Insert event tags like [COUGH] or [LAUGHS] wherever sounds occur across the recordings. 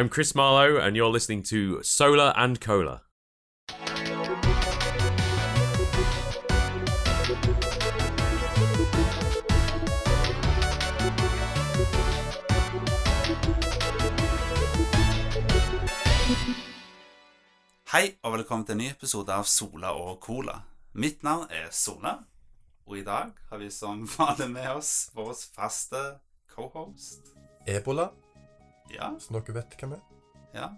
I'm Chris Marlowe, and you're listening to Solar and Cola. Hei og velkommen til en ny episode av Sola og Cola. Mitt navn er Sola, og i dag har vi som vanlig med oss vår faste co-host. Ebola, Ja, Så dere vet hvem jeg er. ja.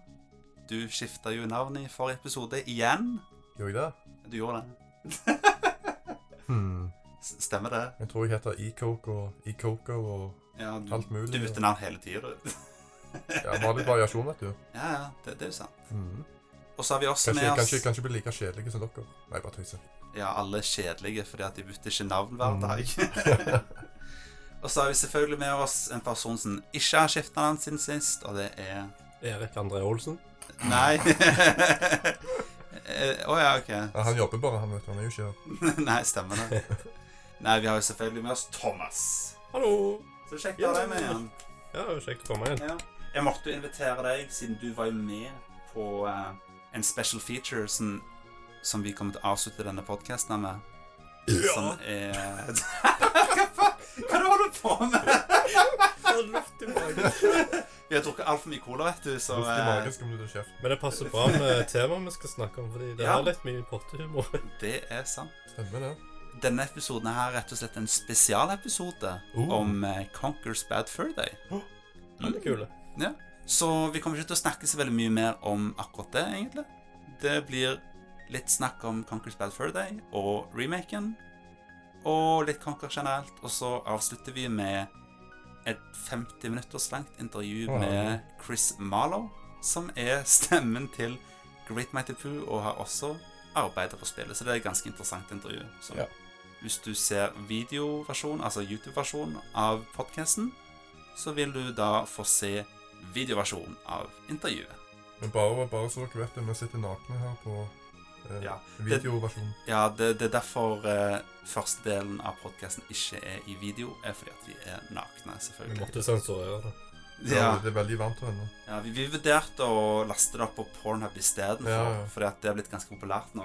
Du skifta jo navn i forrige episode igjen. Gjorde jeg det? Du gjorde det. [LAUGHS] Hmm. Stemmer det? Jeg tror jeg heter E-Coke og E-Coco og Ja, du, alt mulig. du bytter navn hele tida, du. Ja, vi har litt variasjon, vet du. [LAUGHS] Ja, ja, det, det er jo sant. Mm. Og så har vi også Kanskje, med oss kanskje, kanskje bli like kjedelige som dere. Nei, bare tøyser. Ja, alle er kjedelige fordi at de bytter ikke navn hver dag. Mm. [LAUGHS] og så har vi selvfølgelig med oss en person som ikke har skifta navn siden sist, og det er Erik André Olsen. Nei. [LAUGHS] Å oh, ja, ok. Ja, han jobber bare, han vet du. Han er jo ikke her. [LAUGHS] Nei, stemmer det. Nei, vi har jo selvfølgelig med oss Thomas. Hallo! Så kjekt å ha deg med igjen. Ja, kjekt å komme igjen. Ja. Jeg måtte jo invitere deg, siden du var jo med på uh, en special feature som, som vi kommer til å avslutte denne podkasten med. Som er [LAUGHS] Hva? Er det du holder på med? luft i magen. Vi har drukket altfor mye cola, vet du, så Luft i eh, magen skal vi kjeft. Men det passer bra med temaet vi skal snakke om, fordi det Ja. er litt mye pottehumor. det er sant. Stemmer det. Denne episoden er rett og slett en spesialepisode uh. om eh, Conquers Bad Fur Day. Veldig kule. Ja. Så vi kommer ikke til å snakke så veldig mye mer om akkurat det, egentlig. Det blir litt snakk om Conquers Bad Fur Day og remaken. Og litt Conquer generelt. Og så avslutter vi med et 50 minutters langt intervju Wow. med Chris Marlow, som er stemmen til Great Mighty Poo, og har også arbeidet på spillet. Så det er et ganske interessant intervju. Så Ja. hvis du ser videoversjon, altså YouTube-versjon av podcasten, så vil du da få se videoversjon av intervjuet. Men bare, bare så dere vet det, vi sitter nakne her på eh, Ja, videoversjonen. Ja, det, det er derfor eh, første delen av podcasten ikke er i video, er fordi at vi er nakne, selvfølgelig. Vi måtte sensurere det. Ja. Ja, Det er veldig varmt her inne. ja vi, vi vurderte å laste det opp på Pornhub istedenfor, Ja, ja. fordi at det er blitt ganske populært nå.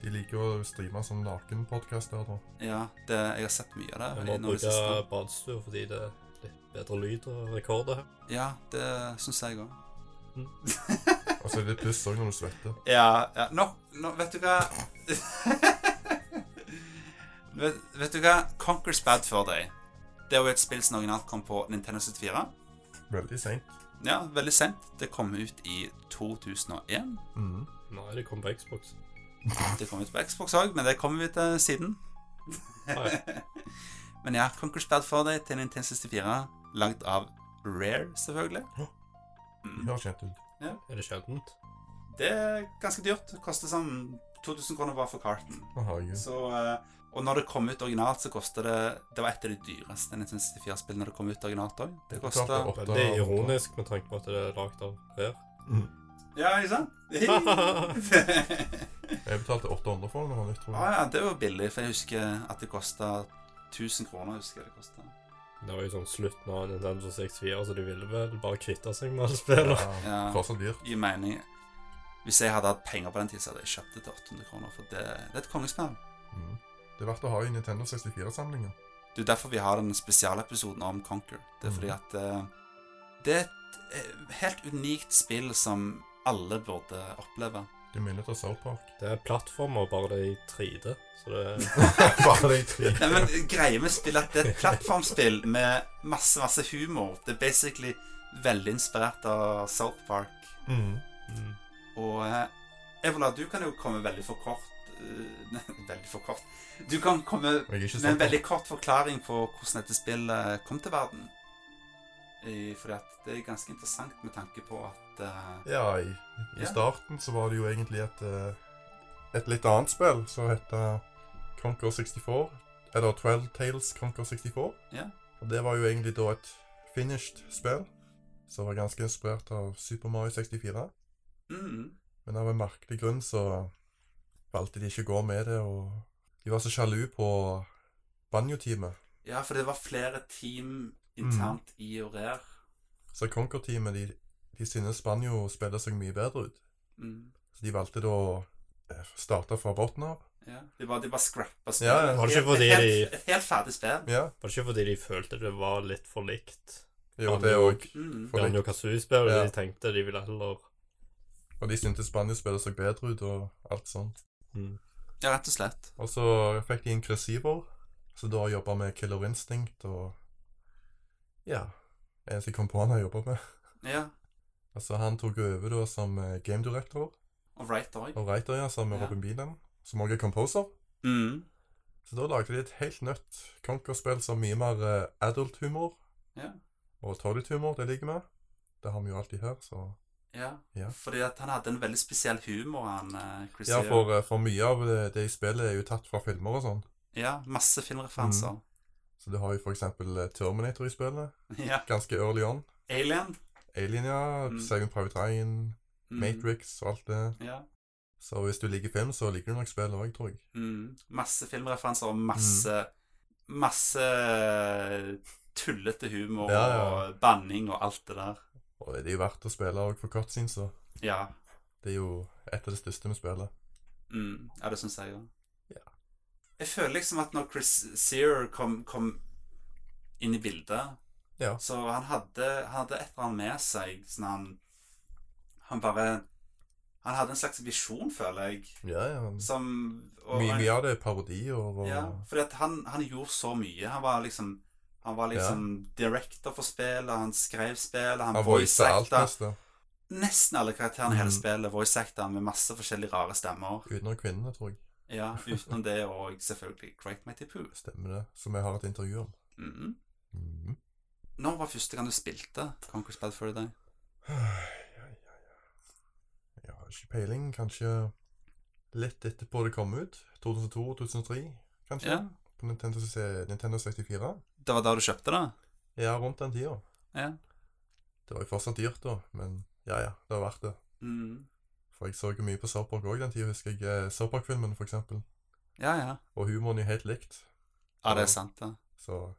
De liker å streame sånn nakenpodkaster. da. Ja, det, jeg har sett mye av Vi Jeg må det bruke badstue fordi det er litt bedre lyd og rekorder her. Ja, det syns jeg òg. Og så er det litt piss òg når du svetter. Ja, ja. Nå, nå, vet du hva [LAUGHS] vet, vet du hva? Conquers Bad Fur Day. Det er jo et spill som originalt kom på Nintendo 74. Veldig seint. Ja, veldig sent. Det kom ut i 2001. Mm. Nei, det kom på Xbox. Det kom ut på Xbox òg, men det kommer vi til siden. Nei. [LAUGHS] men ja, Conquers Bad Fur Day til Nintendo 64, lagd av Rare, selvfølgelig. Mm. har kjent ut. Er det sjeldent? Det er ganske dyrt. Det koster sånn 2000 kroner bare for karten. Aha, ja. Så, eh, og når det kom ut originalt, så kosta det Det var et av de dyreste Nintendo 64-spillene når det kom ut originalt òg. Det det, det er ironisk med tanke på at det er lagd av her. Mm. Ja, ikke sant? [LAUGHS] Jeg betalte 800 for den. Det var nytt, tror ah, jeg. ja, det var billig, for jeg husker at det kosta 1000 kroner. husker jeg det kostet. Det var jo sånn slutten av Nintendo 64, så de ville vel bare kvitte seg med alle spillene. Ja, Ja. Dyrt. Gir mening. Hvis jeg hadde hatt penger på den tid, så hadde jeg kjøpt det til 800 kroner. For det, det er et kongespill. Mm. Det er verdt å ha i Nintendo 64-samlingen. Det er derfor vi har den spesialepisoden om Conquer. Det er fordi Mhm. at eh, det er et eh, helt unikt spill som alle burde oppleve. Det minner til South Park. Det er plattformer, bare det i 3D. Så det er [LAUGHS] Bare det i 3D. [LAUGHS] Nei, men Greia med spillet at det er et plattformspill med masse masse humor. Det er basically veldig inspirert av South Park. Mm. mm. Og eh, Evola, du kan jo komme veldig for kort [LAUGHS] veldig for kort. Du kan komme med en veldig kort forklaring på hvordan dette spillet kom til verden. I, fordi at det er ganske interessant med tanke på at uh, Ja, i, i Ja. starten så var det jo egentlig et, eh, et litt annet spill som heter Conquer 64. Eller 12 Tales Conquer 64. Ja. Og det var jo egentlig da et finished spill. Som var ganske inspirert av Super Mario 64. mm, Men av en merkelig grunn så valgte de ikke å gå med det, og de var så sjalu på banjoteamet. Ja, for det var flere team internt i Orer. Så Conquer-teamet de, de synes Banjo spiller seg mye bedre ut. Mm. Så de valgte da å eh, starte fra bunnen av. Ja. De bare, de bare scrappa Ja, ja. Var det ikke Et- fordi et, de- helt, et helt ferdig spill. Ja, Var det ikke fordi de følte det var litt for likt? jo, det òg. Mm. Banjo Kazooie-spillet, Ja. de tenkte de ville heller Og de syntes Banjo spiller seg bedre ut, og alt sånt. Mm. Ja, rett og slett. Og så fikk de en Cresciver, så da jobba med Killer Instinct og Ja. Det eneste jeg kom på han har jobba med. Ja. [LAUGHS] Altså, han tok over da som eh, game director Og writer. og writer, ja, sammen med Ja. Robin Beelan, som også er composer. Mm. Så da lagde de et helt nytt Conquer-spill som mye mer eh, adult-humor. Ja. Og toilet-humor, det liker vi. Det har vi jo alltid her, så Ja. Ja. Fordi at han hadde en veldig spesiell humor, han eh, Chris Ja, for, eh, for mye av det, det i spillet er jo tatt fra filmer og sånn. Ja, masse filmreferanser. Så du har jo for eksempel eh, Terminator i spillet, [LAUGHS] Ja. ganske early on. Alien. Alien, ja. Mm. Saving Private Ryan, Mm. Matrix og alt det. Ja. Så hvis du liker film, så liker du nok spillet òg, tror jeg. Mm. Masse filmreferanser og masse Masse tullete humor Ja, ja. og banning og alt det der. Og det er jo verdt å spille òg for cutscenes, så Ja. det er jo et av det største vi spiller. Mm. Ja, det syns jeg òg. Ja. Jeg føler liksom at når Chris Sear kom, kom inn i bildet Ja. Så han hadde, han hadde et eller annet med seg sånn han Han bare Han hadde en slags visjon, føler jeg, Ja, ja. som Mye, mye av det er parodier og Ja, for han, han gjorde så mye. Han var liksom Han var liksom director for spillet, han skrev spillet, han Han voice-acta nesten alle karakterene i hele Mm. spillet. Voice-acta med masse forskjellige rare stemmer. Utenom kvinnene, tror jeg. Ja, [LAUGHS] Utenom det og selvfølgelig Great Mighty Poo. Stemmer det. Som jeg har et intervju om. Mhm. Mhm. Når var første gang du spilte Conquest Bad for a Ja, ja, ja. Jeg har ikke peiling. Kanskje litt etterpå det kom ut. 2002-2003, kanskje. Ja. På Nintendo, Nintendo 64. Det var da du kjøpte det? Ja, rundt den tida. Ja. Det var jo fortsatt dyrt, da, men ja ja, det var verdt det. Mm. For jeg så jo mye på Sarpark Park òg den tida, husker jeg. eh, South Park-filmen, for eksempel. Ja, ja. Og humoren er helt likt. Ja, det er sant, det. Så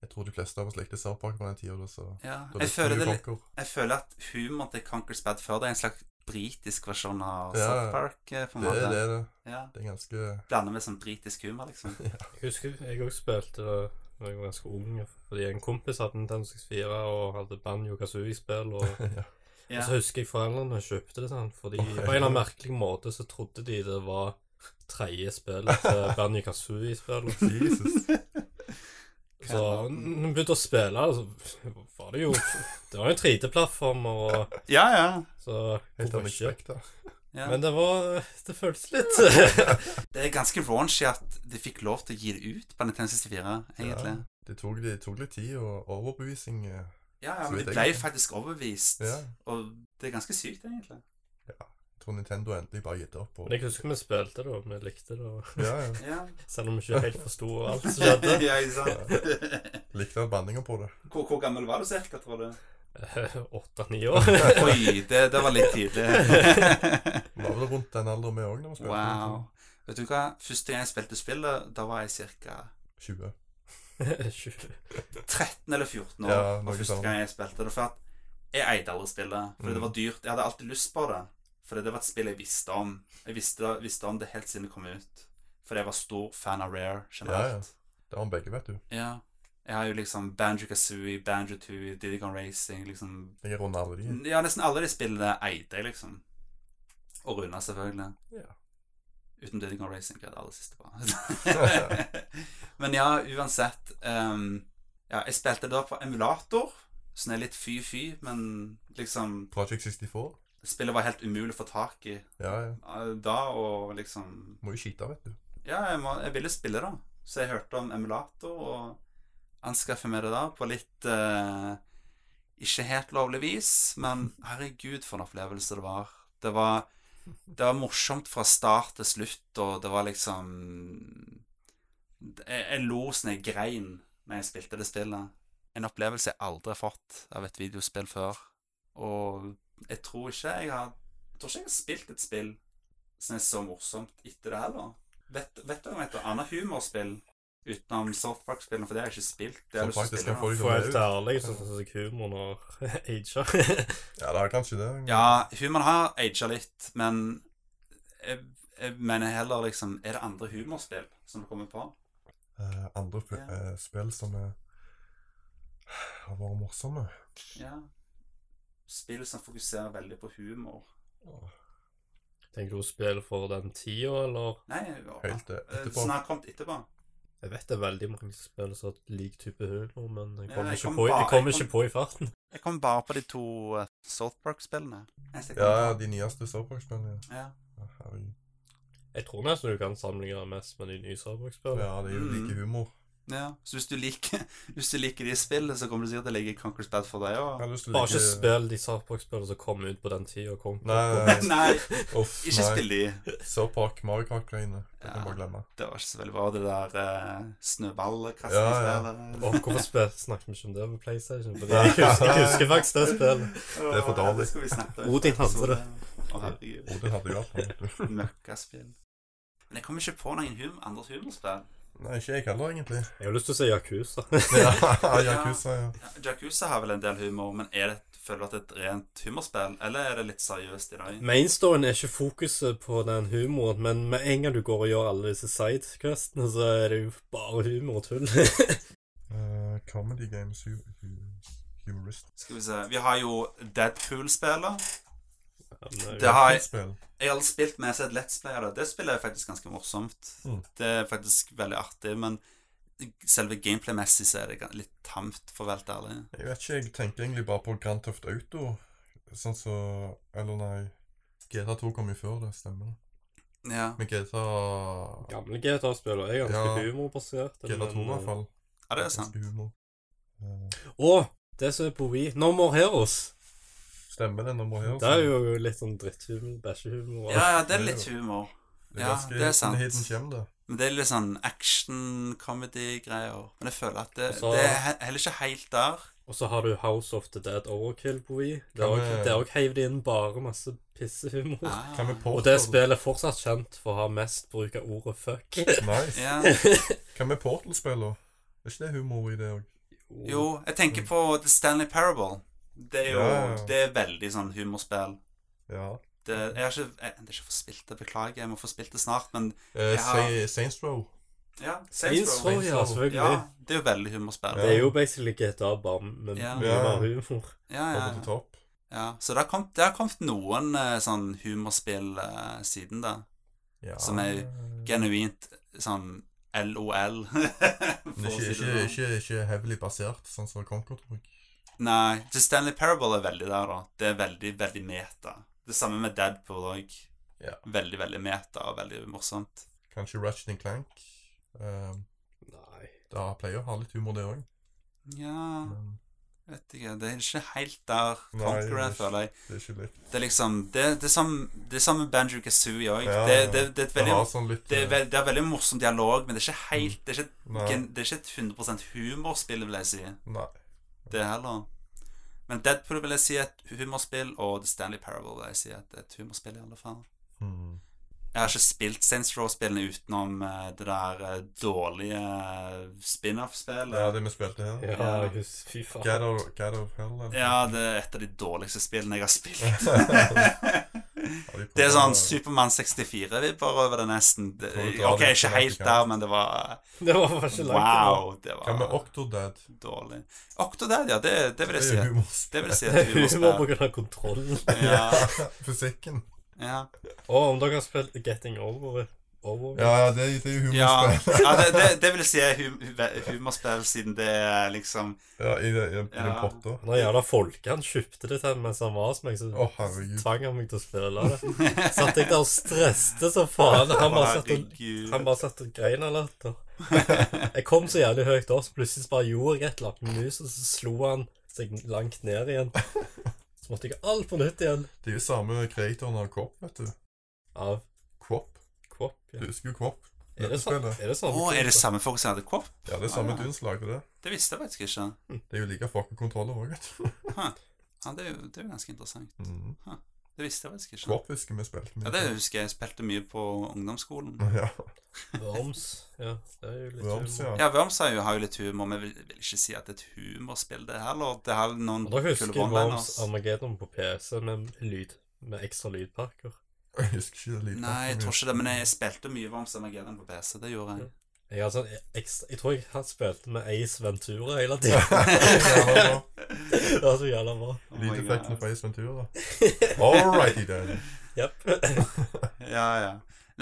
jeg tror de fleste av oss likte Sarpark på den tida. Ja. Jeg føler, det, jeg føler at humoren til Conquers Bad før det er en slags britisk versjon av Ja, South Park. eh, på en Det måte. er det. det. Ja. Det er ganske Blander med sånn britisk humor, liksom. [LAUGHS] Jeg husker jeg òg spilte det da jeg var ganske ung, fordi en kompis hadde Nintendo 64 og hadde Banjo Kazooie-spill. Og, [LAUGHS] ja. Ja. og så husker jeg foreldrene kjøpte det sånn, fordi på en ja. eller annen merkelig måte så trodde de det var tredje spillet til [LAUGHS] Banjo Kazooie-spillet. Så når vi begynte å spille, så var det jo Det var jo en 3D-plattformer, og [LAUGHS] Ja, ja. så Helt hvorfor ikke? da. ja. Men det var Det føltes litt [LAUGHS] det er ganske raunchy at de fikk lov til å gi det ut på Nintendo 64, egentlig. Ja, det tok, de tok litt tid og overbevisning. eh, Ja, ja, men de ble faktisk overbevist. Ja. Og det er ganske sykt, egentlig. Jeg tror Nintendo endelig bare gitt opp. Og, Men jeg husker vi spilte det, og vi likte det, og ja, ja. Selv om vi ikke helt forsto alt som skjedde. [LAUGHS] ja ikke sant? Likte banninga på det. hvor, hvor gammel var du cirka, tror du? Åtte-ni år. [LAUGHS] Oi, det, det var litt tidlig. [LAUGHS] Var vel rundt den alderen vi òg, da vi spilte. wow. Vet du hva? Første gang jeg spilte spillet, da var jeg ca. 20. 13 eller 14 år. Ja, var første gang jeg spilte det. For at jeg eide aldri spillet. Fordi det Mm. var dyrt. Jeg hadde alltid lyst på det. Fordi det var et spill jeg visste om. Jeg visste, visste om det helt siden det kom ut. Fordi jeg var stor fan av Rare generelt. Det var begge, vet du. Ja. Jeg har jo liksom Banjo Kazooie, Banjo Tooie, Diddy Kong Racing liksom Jeg runder alle de. Ja, nesten alle de spillene eide jeg, liksom. Og runda, selvfølgelig. Ja. Uten Diddy Kong Racing greide alle siste bra. [LAUGHS] Men ja, uansett um, Ja, jeg spilte det da på emulator, sånn er litt fy-fy, men liksom Project 64. Spillet var helt umulig å få tak i Ja, ja. eh, da, og liksom Må jo skyte, vet du. Ja, jeg, må, jeg ville spille, da. Så jeg hørte om emulator, og anskaffet meg det da på litt eh, Ikke helt lovlig vis, men herregud, for en opplevelse det var. Det var Det var morsomt fra start til slutt, og det var liksom Jeg, jeg lo sånn jeg grein når jeg spilte det spillet. En opplevelse jeg aldri har fått av et videospill før. Og jeg tror ikke jeg har Jeg tror ikke jeg har spilt et spill som er så morsomt etter det heller. Vet, vet du om et annet humorspill Utenom South Park-spillene, for det har jeg ikke spilt. Det Som har faktisk kan de For helt ærlig så syns jeg humoren har [LAUGHS] aga. Ja, det er kanskje det. Ja, humoren har aga litt, men jeg, jeg mener heller liksom Er det andre humorspill som du kommer på? Eh, andre eh, spill som er har vært morsomme. Ja. Spill som fokuserer veldig på humor. Tenker du spill for den tida, eller? Nei, Helt eh, etterpå. har kommet etterpå. Jeg vet det er veldig mange spill som har lik type humor, men jeg Ja, kommer ikke, kom på, bare- jeg kommer jeg kom- ikke på i farten. Jeg kom bare på de to eh, South Park-spillene. Ja, Ja, de nyeste Starbucks-spillene. ja. Ja. Jeg tror nesten du kan sammenligne mest med de nye Starbucks-spillene. Ja, det er jo Mm. like humor. Ja. Så hvis du liker [LAUGHS] Hvis du liker de spillene, så kommer du sikkert til å like Conquer's Bad for deg òg. Bare ikke spill de Starbucks-spillene som kom ut på den tida. Kom. Nei, nei, [LAUGHS] Nei, [LAUGHS] uff, ikke nei. spill de. South Park, Mario Kart-greiene. Det kan Ja. bare glemme. Det var ikke så veldig bra, det der uh, Ja, ja. snøballkastingspillet. Og hvorfor spil, snakket vi ikke om det på PlayStation? Fordi jeg husker, jeg husker faktisk det spillet. Det er for dårlig. Odin hadde det. Å, herregud. Odin hadde jo alt. Møkkaspill. Men jeg kommer ikke på noen hum andre humorspill. Nei, ikke jeg heller, egentlig. Jeg har lyst til å si Yakuza. [LAUGHS] Ja, Yakuza, ja. Yakuza har vel en del humor, men er det, føler du at det er et rent humorspill, eller er det litt seriøst i dag? Mainstoryen er ikke fokuset på den humoren, men med en gang du går og gjør alle disse sidequestene, så er det jo bare humor og tull. uh, [LAUGHS] comedy games, hu hu humorist. Skal vi se Vi har jo Deadpool-spillet. Men, Det har jeg. Jeg har spilt med seg et Let's Play av det. Det spillet er faktisk ganske morsomt. Mm. Det er faktisk veldig artig, men selve gameplay-messig så er det litt tamt, for å være helt ærlig. Jeg vet ikke, jeg tenker egentlig bare på Grand Theft Auto. Sånn så Eller nei. GTA2 kom jo før det, stemmer det. Ja, Men GTA Gamle GTA-spillere er ganske Ja. humorbasert. GTA2 i hvert fall. ja det er sant. Humor. Eh, Å! Det som er på Wii. No More Heroes. Stemmer det nummer her. Det er jo litt sånn dritthumor, bæsjehumor. Ja, ja, det er litt humor. det er ja, det er sant. Det. Men det er litt sånn action-comedy-greier. Men jeg føler at det, Og så- det er heller ikke helt der. Og så har du House of the Dead Overkill på Wii. Det Kan er vi- også- det er heiv inn bare masse pissehumor. Ah. Og det spillet er fortsatt kjent for å ha mest bruk av ordet fuck. [LAUGHS] Nice. Ja. Hva med Portal-spillene? Er ikke det humor i det òg? Jo, jeg tenker på The Stanley Parable. Det er jo Ja. Det er veldig sånn humorspill. Ja. Det, jeg har ikke, jeg, det er ikke fått spilt det, beklager. Jeg må få spilt det snart, men Eh, Ja. Sa- Saints Row. ja. Saints Row, ja, Row. selvfølgelig. Ja, det er jo veldig humorspill. Ja. Det er jo basically GTA bare med Ja. mye Ja. mer humor. Ja, ja, ja. ja. Så det har kommet, det har kommet noen eh, sånn humorspill uh, siden da. Ja. Som er Genuint sånn LOL. for [LAUGHS] Men å ikke, si det ikke, ikke, ikke heavily basert, sånn som Concord, tror jeg. Nei, The Stanley Parable er veldig der, da. Det er veldig, veldig meta. Det samme med Deadpool òg. Ja. Veldig, veldig meta og veldig morsomt. Kanskje Ratchet and Clank. Um, Nei. da pleier å ha litt humor, det òg. Ja, Men vet ikke. Det er ikke helt der Conqueror er er, føler jeg. det er ikke likt. Det er liksom Det, det er som Det er som Banjo Kazooie òg. Ja, det, det, det, er et veldig sånn litt det er, eh, veld, det er veldig morsom dialog, men det er ikke helt Det er ikke, et- det er ikke et 100 humorspill, vil jeg si. Nei. Det heller. Men Deadpool vil jeg si et humorspill, og The Stanley Parable vil jeg si et, et humorspill, i alle fall. Mm. Jeg har ikke spilt Saints Row-spillene utenom eh, det der eh, dårlige eh, spin-off-spillet. Ja, det vi spilte her. Ja, Ja. jeg Fy faen. God of, God of Hell. Ja, det er et av de dårligste spillene jeg har spilt. [LAUGHS] [LAUGHS] Det er sånn Supermann 64-vibber over det, nesten. Det, ok, ikke helt der, men det var Det var ikke langt. Wow, det Hva med Octodad? dårlig. Octodad, ja, det, det vil jeg si. Det vil jeg si [LAUGHS] Det et er humor humorspill. på grunn av kontrollen. Ja, [LAUGHS] Fysikken. ja. Og om dere har spilt Getting Over Over Ja, ja, det, det er jo humorspill. [LAUGHS] ja det, det, det vil si hum humorspill, siden det er liksom Ja, i, i, i Ja. potta. Når jævla folkene kjøpte det til mens han var hos meg, så oh, tvang han meg til å spille det. [LAUGHS] Satt jeg der og stresste som faen. Han bare satt og, han bare satt og grein av latter. Jeg kom så jævlig høyt opp, så plutselig bare gjorde jeg et eller annet med musa, så slo han seg langt ned igjen. Så måtte jeg alt på nytt igjen. Det er jo samme creatoren av Kopp, vet du. Av Quop. Du husker jo Kvopp. Er det sånn? Er det samme, oh, er det samme folk som hadde Kvopp? Ja, det er samme Ah, ja. det. Det visste jeg faktisk ikke. Det er jo like fucka kontroller òg, vet du. [LAUGHS] Ja, det er jo, det er jo ganske interessant. Mm. Det Det visste jeg faktisk ikke. Kvopp husker vi spilte mye. Ja, Det husker jeg. Jeg spilte mye på ungdomsskolen. [LAUGHS] Ja. Worms. Ja, det er jo litt Worms, humor. ja. Ja, Worms har jo, har jo litt humor, men jeg vil, vil ikke si at det er et humorspill, det heller. Det har noen kule husker jeg Worms one-liners. Armageddon på PC med lyd. Med ekstra lydpakker. [LAUGHS] Jeg husker ikke det lydpakken. Nei, jeg tror ikke det, men jeg spilte mye Worms Armageddon på PC. Det gjorde jeg. Jeg, har jeg, jeg tror jeg har spilt med Ace Ventura hele [LAUGHS] tida. Det var så jævla bra. Oh Lydeffektene på Ace Ventura. Alrighty then. [LAUGHS] Yep. Ja, ja.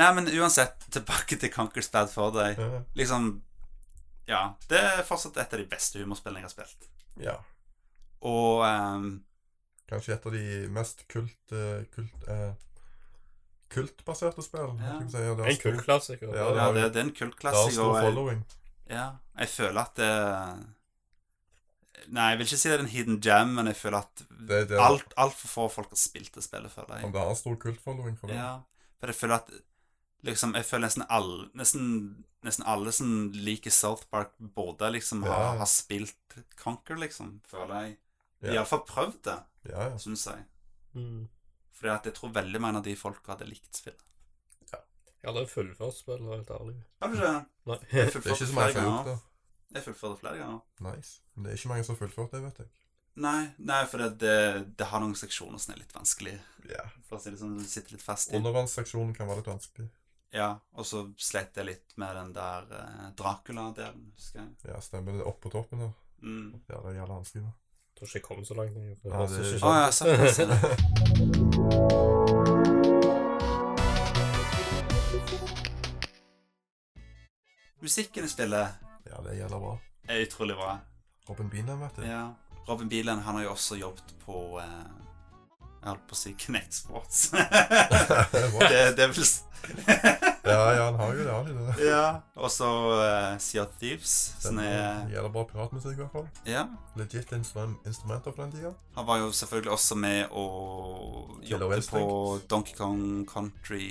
Nei, men uansett, tilbake til Conquer's Bad for deg. Liksom Ja. Det er fortsatt et av de beste humorspillene jeg har spilt. ja. Og um, Kanskje et av de mest kult, eh, kult eh, kultbaserte spill. Ja. si. Det En kultklassiker. Ja, Ja, det, jo- det er en Det har stor jeg- following. Ja, jeg føler at det Nei, jeg vil ikke si det er en hidden jam, men jeg føler at Det, det, alt altfor få folk har spilt det spillet, føler jeg. Men det har stor kultfollowing for det. Ja, for jeg føler at liksom, Jeg føler nesten alle Nesten, nesten alle som liker South Park, både liksom ha, Ja. har, spilt Conquer, liksom, føler jeg. Har Ja. iallfall prøvd det, Ja, ja. syns jeg. Mm. Fordi at jeg tror veldig mange av de folka hadde likt spillet. Jeg hadde fullført spillet, helt ærlig. Har du ikke det? Nei. Det er ikke så mange som har gjort det. Jeg fullførte flere ganger. Nice. Men det er ikke mange som har fullført det, vet jeg. Nei, nei for det, det, det har noen seksjoner som er litt vanskelig. Ja. For å si det sånn, du sitter litt fast i. Undervannsseksjonen kan være litt vanskelig. Ja, og så slet jeg litt med den der eh, Dracula-delen, husker jeg. Ja, stemmer det. Oppå toppen der. Mm. Ja, det er jævla vanskelig. da. Jeg tror ikke jeg kom så langt. Jeg, Ja, det- så Å ja, såpass. [LAUGHS] Musikken i spillet Ja, det er jævla bra. er utrolig bra. Robin Bieland, vet du. Ja. Robin Bieland, han har jo også jobbet på eh, Jeg holdt på å si Kinect Sports. [LAUGHS] Det, det vel ja, ja, han har jo det. Han, det. Ja. Og så uh, Sea of Thieves, som Den er Gjelder bra piratmusikk, i hvert fall. Ja. Legit instrum instrumenter for den tida. Han var jo selvfølgelig også med og jobbe jobbet på Donkey Kong Country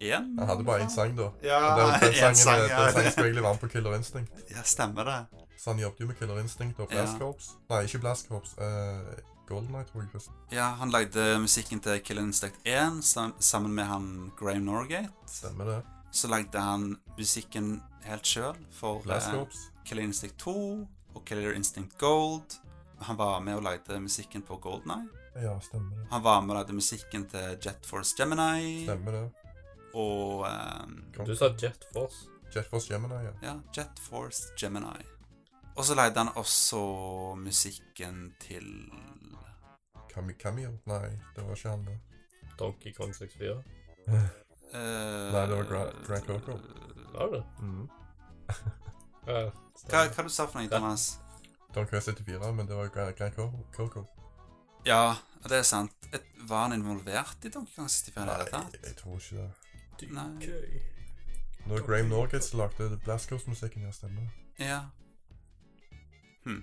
1. Han hadde bare én sang, da. Ja, den, [LAUGHS] den, en sangen, sang, den ja. sangen skulle egentlig være med på Killer Instinct. Ja, stemmer det. Så han jobbet jo med Killer Instinct og Blast Ja. Corps. Nei, ikke Blast Corps. Uh, Golden Eye, tror jeg først. Ja, han lagde musikken til Killer Instinct 1 sammen med han Graham Norgate. Stemmer det. Så lagde han musikken helt sjøl for eh, Corps. Killer Instinct 2 og Killer Instinct Gold. Han var med og lagde musikken på Goldeneye. Ja, stemmer det. Han var med og lagde musikken til Jet Force Gemini. Stemmer det. Og um, Du sa Jet Force. Jet Force Gemini, ja. ja, Jet Force Gemini. Og så leide han også musikken til Cam Cameo? Nei, det var ikke han, da. Donkey Kong 64. uh, Nei, det var Gra- Grand Coco. Var det? Mm. [LAUGHS] Ja, Hva, hva du sa for noe, Thomas? Don Quest 74, men det var Grand, Coco. Ja, det er sant. Et, var han involvert i Donkey Kong 64 i det hele Nei, jeg tror ikke det. Nei. Når Det var Graham Norgate som lagde Blast Corps-musikken, ja, stemmer. Ja. Hm.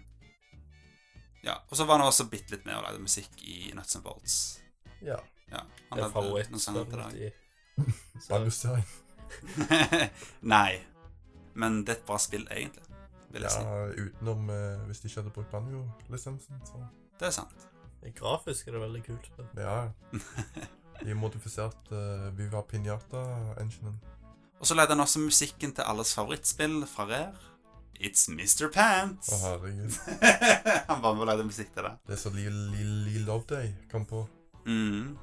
Ja, og så var han også bitte litt med og lagde musikk i Nuts and Bolts. Ja. Ja, Det er det. i [LAUGHS] Ballusering. [LAUGHS] Nei. Men det er et bra spill, egentlig. Vil jeg si. Ja, utenom eh, hvis de ikke hadde brukt banjo-lisensen, så Det er sant. Grafisk er det veldig kult. spill. Ja. De modifiserte uh, Viva Pinata-enginen. Og så lagde han også musikken til alles favorittspill fra Rare. It's Mr. Pants. Å, herregud. [LAUGHS] han var med og lagde musikk til det. Det er så Lee, Love Day, kom på. Mm.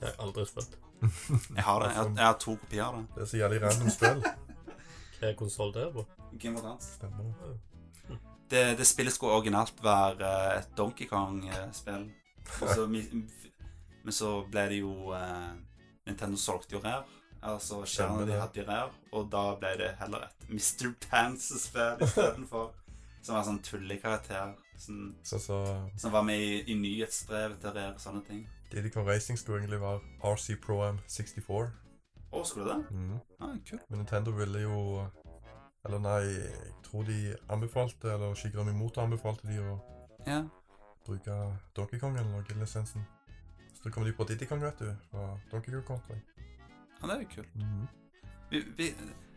Jeg har aldri spilt. Jeg har det. Jeg har, jeg har to kopier av det. Det er så jævlig random spill. [LAUGHS] Hva er konsoll det er på? Game of Thrones. Stemmer det. Det, det spillet skulle originalt være eh, et Donkey Kong-spill. Og så mi- Men så ble det jo eh, Nintendo solgte jo Rare. Altså skjermene de hadde Rare. Og da ble det heller et Mr. Pants-spill istedenfor. Som var sånn tullekarakter. Sånn, Så, så som var med i, i nyhetsbrevet til Rare og sånne ting. Diddy Kong Racing skulle egentlig være RC Pro M64. Å, skulle det? Mm. Ah, cool. Men Nintendo ville jo Eller nei, jeg tror de anbefalte, eller Shigrami Moto anbefalte de å Ja. bruke Donkey Kong eller noe, lisensen. Så da kom de på Diddy Kong, vet du, fra Donkey Kong Country. Ja, det er jo kult. Mhm. Vi, vi,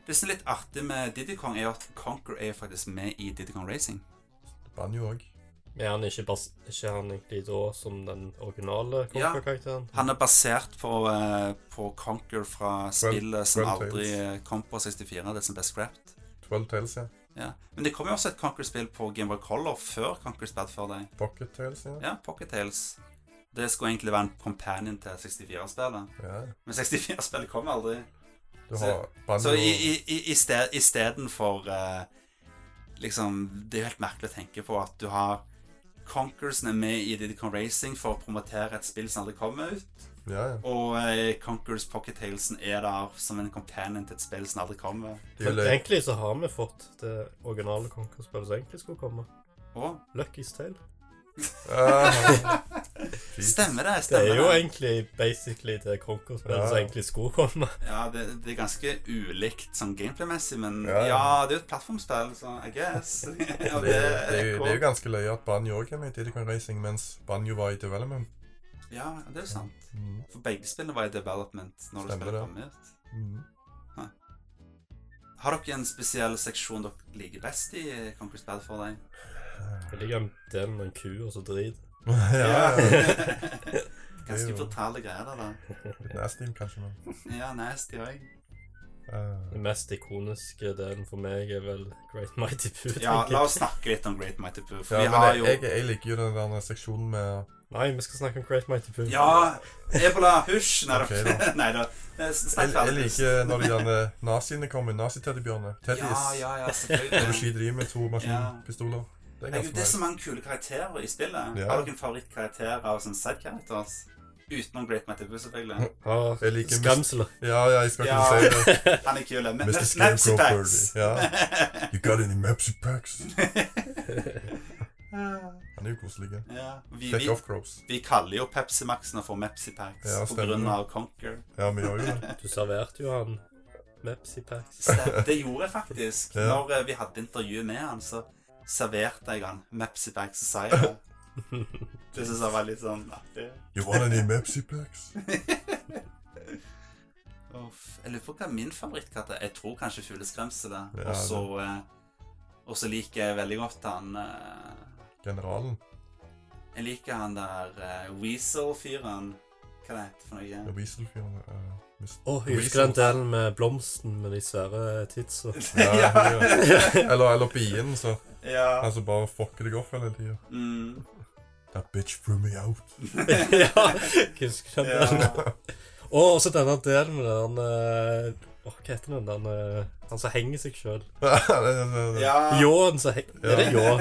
det som er litt artig med Diddy Kong, er jo at Conquer er faktisk med i Diddy Kong Racing. Banjo òg. Er han ikke, bas ikke han egentlig da som den originale Ja. Conquer-karakteren? Han er basert på, uh, på Conquer fra spillet som Twelve aldri kom på 64, det som ble scrapped. 12 Tales, ja. Ja. Men det kom jo også et Conquer-spill på Game Boy Color før Conquer Bad Fur deg. Pocket Tales, ja. Ja, Pocket Tales. Det skulle egentlig være en companion til 64-spillet. ja. Men 64-spillet kom aldri. Du Så- Så i, i, i, i sted, istedenfor uh, Liksom Det er jo helt merkelig å tenke på at du har Conquer er med i Didicon Racing for å promotere et spill som aldri kommer ut. Ja, ja. Og eh, Conquers Pocket Talesen er der som en companion til et spill som aldri kommer. Er Men egentlig så har vi fått det originale Conquer-spillet som egentlig skulle komme. Og Lucky's Tale. [LAUGHS] Ah, det. Stemmer det? Det er jo egentlig basically det Conquer-spillet Ja. som egentlig skulle komme. Ja, det, det er ganske ulikt sånn gameplay-messig, men Ja, ja, det er jo et plattformspill, så I guess. [LAUGHS] det, Det, er- det, er- det er jo ganske løye at Banjo òg er med i Diddy Kong Racing, mens Banjo var i development. Ja, det er jo sant. Mm. For begge spillene var i development når det Stemmer det. kom ut. Mm. Har dere en spesiell seksjon dere liker best i Conquest Bad for deg? Jeg liker en del med en ku og så drit. [LAUGHS] ja, ja. [LAUGHS] Ganske Det brutale greier, da. Litt nasty, kanskje, men Ja, nasty òg. Uh, det mest ikoniske delen for meg er vel Great Mighty Poo. Ja, la oss snakke litt om Great Mighty Poo. For Ja, vi men har jeg, jo jeg, jeg liker jo den der seksjonen med Nei, vi skal snakke om Great Mighty Poo. Ja, Ebola, hysj! Nei okay, Ok, da. [LAUGHS] Nei da. Jeg, Snakk jeg ferdig. liker når de der naziene kommer, naziteddybjørnene. Teddies. Ja, ja, ja, Når du selvfølgelig. skyter dem med to maskinpistoler. Det er Herregud, Det er så mange kule karakterer i spillet. Ja. Har dere en favorittkarakter av sånne sad-characters? Utenom Great Pooh, selvfølgelig. [LAUGHS] Har Jeg liker Skamsler. Ja, ja, jeg skal ikke Ja. si det. [LAUGHS] Han er kul. Mapsy Packs. Ja. [LAUGHS] You got any Mapsy Packs? Han er jo koselig. Ja. Vi, vi, vi kaller jo Pepsi Max-ene for Mepsi Packs Ja, av Conquer. Ja, vi gjør jo det. Du serverte jo han Mepsi Packs. Det gjorde jeg faktisk. Ja. Når eh, vi hadde intervju med han, så serverte jeg han Mepsi Packs og sa jeg det. Det syns jeg var litt sånn artig. You want any Mapsy Packs? [LAUGHS] Jeg lurer på hva min favorittkatt er. Jeg tror kanskje og så eh, Og så liker jeg veldig godt han uh, Generalen. Jeg liker han der uh, Weasel-fyren. Hva det heter for noe? Weasel-fyren. uh. Å, jeg husker den delen med blomsten med de svære tidsa. [LAUGHS] Ja, ja. [LAUGHS] Eller, eller bien, så ja. han som bare fucker deg opp hele tida. Mm. That bitch threw me out. [LAUGHS] ja, jeg husker den delen. ja. Og også denne delen med den eh, Åh, Hva heter den? den eh, han som henger seg sjøl. Ja. Ljåen som henger Er det ljå?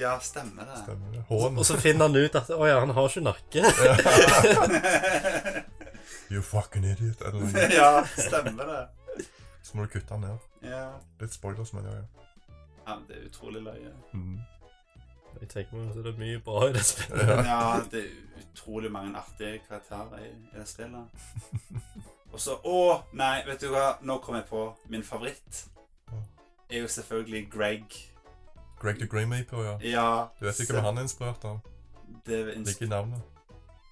Ja, stemmer det. Stemmer det. Hån. Og så finner han ut at å ja, han har ikke nakke. You fucking idiot. Eller noe. [LAUGHS] ja, stemmer det. Så må du kutte den ned. Ja. Litt spoilers, men ja, ja. ja det er utrolig løye. Mm. Jeg tenker meg at det er mye bra i det spillet. Ja. Ja, det er utrolig mange artige karakterer i, i det spillet. [LAUGHS] Og så Å, nei, vet du hva? Nå kom jeg på min favoritt. Er jo selvfølgelig Greg. Greg the Grey Maple, ja. Ja. Du vet ikke hva han er inspirert av? Det er ins Ligger i navnet.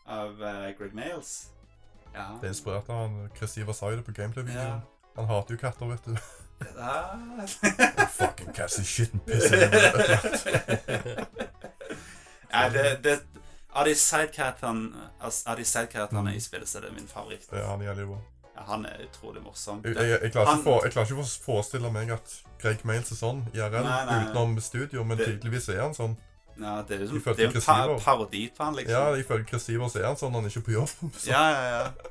av uh, Greg Males. Ja. Det er inspirert av han Chris Iversaide på gameplay-videoen. Han hater jo katter, vet du. oh, Fucking cats and shit and piss [LAUGHS] ja, det, det Av de sidekaraterne i spillet, så er det min favoritt. Ja, han er jævlig bra. Ja, han er utrolig morsom. Jeg, jeg, jeg, klarer Han- for, jeg klarer ikke å forestille meg at Greg Mails er sånn IRL Nei, nei, nei. utenom studio, men tydeligvis er han sånn. Ja, det er jo, som, det er jo en pa parodi på han, liksom. Ja, ifølge Chris Ivers er han sånn når han ikke er på jobb. [LAUGHS] Så ja, ja, ja.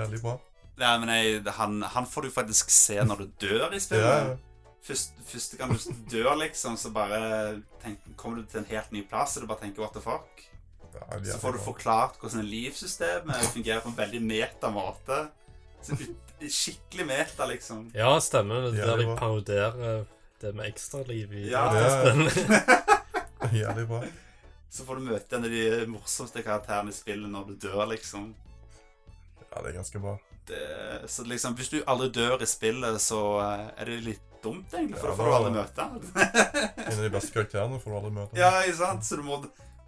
jævlig bra. Nei, men jeg, han, han får du faktisk se når du dør i spillet. ja. Først, første gang du dør, liksom, så bare tenk, kommer du til en helt ny plass, og du bare tenker what the fuck. Ja, Så får du forklart hvordan livssystemet fungerer på en veldig meta måte. Skikkelig meta, liksom. Ja, stemmer. Det er der de parodierer det med ekstraliv i Ja. dataspill. [LAUGHS] [LAUGHS] [LAUGHS] Jævlig bra. Så får du møte en av de morsomste karakterene i spillet når du dør, liksom. Ja, det er ganske bra. Det, så liksom, hvis du aldri dør i spillet, så eh, er det litt dumt, egentlig, for Ja, da får du aldri møte han. En av de beste karakterene får du aldri møte. ja, ikke sant? Så, du må,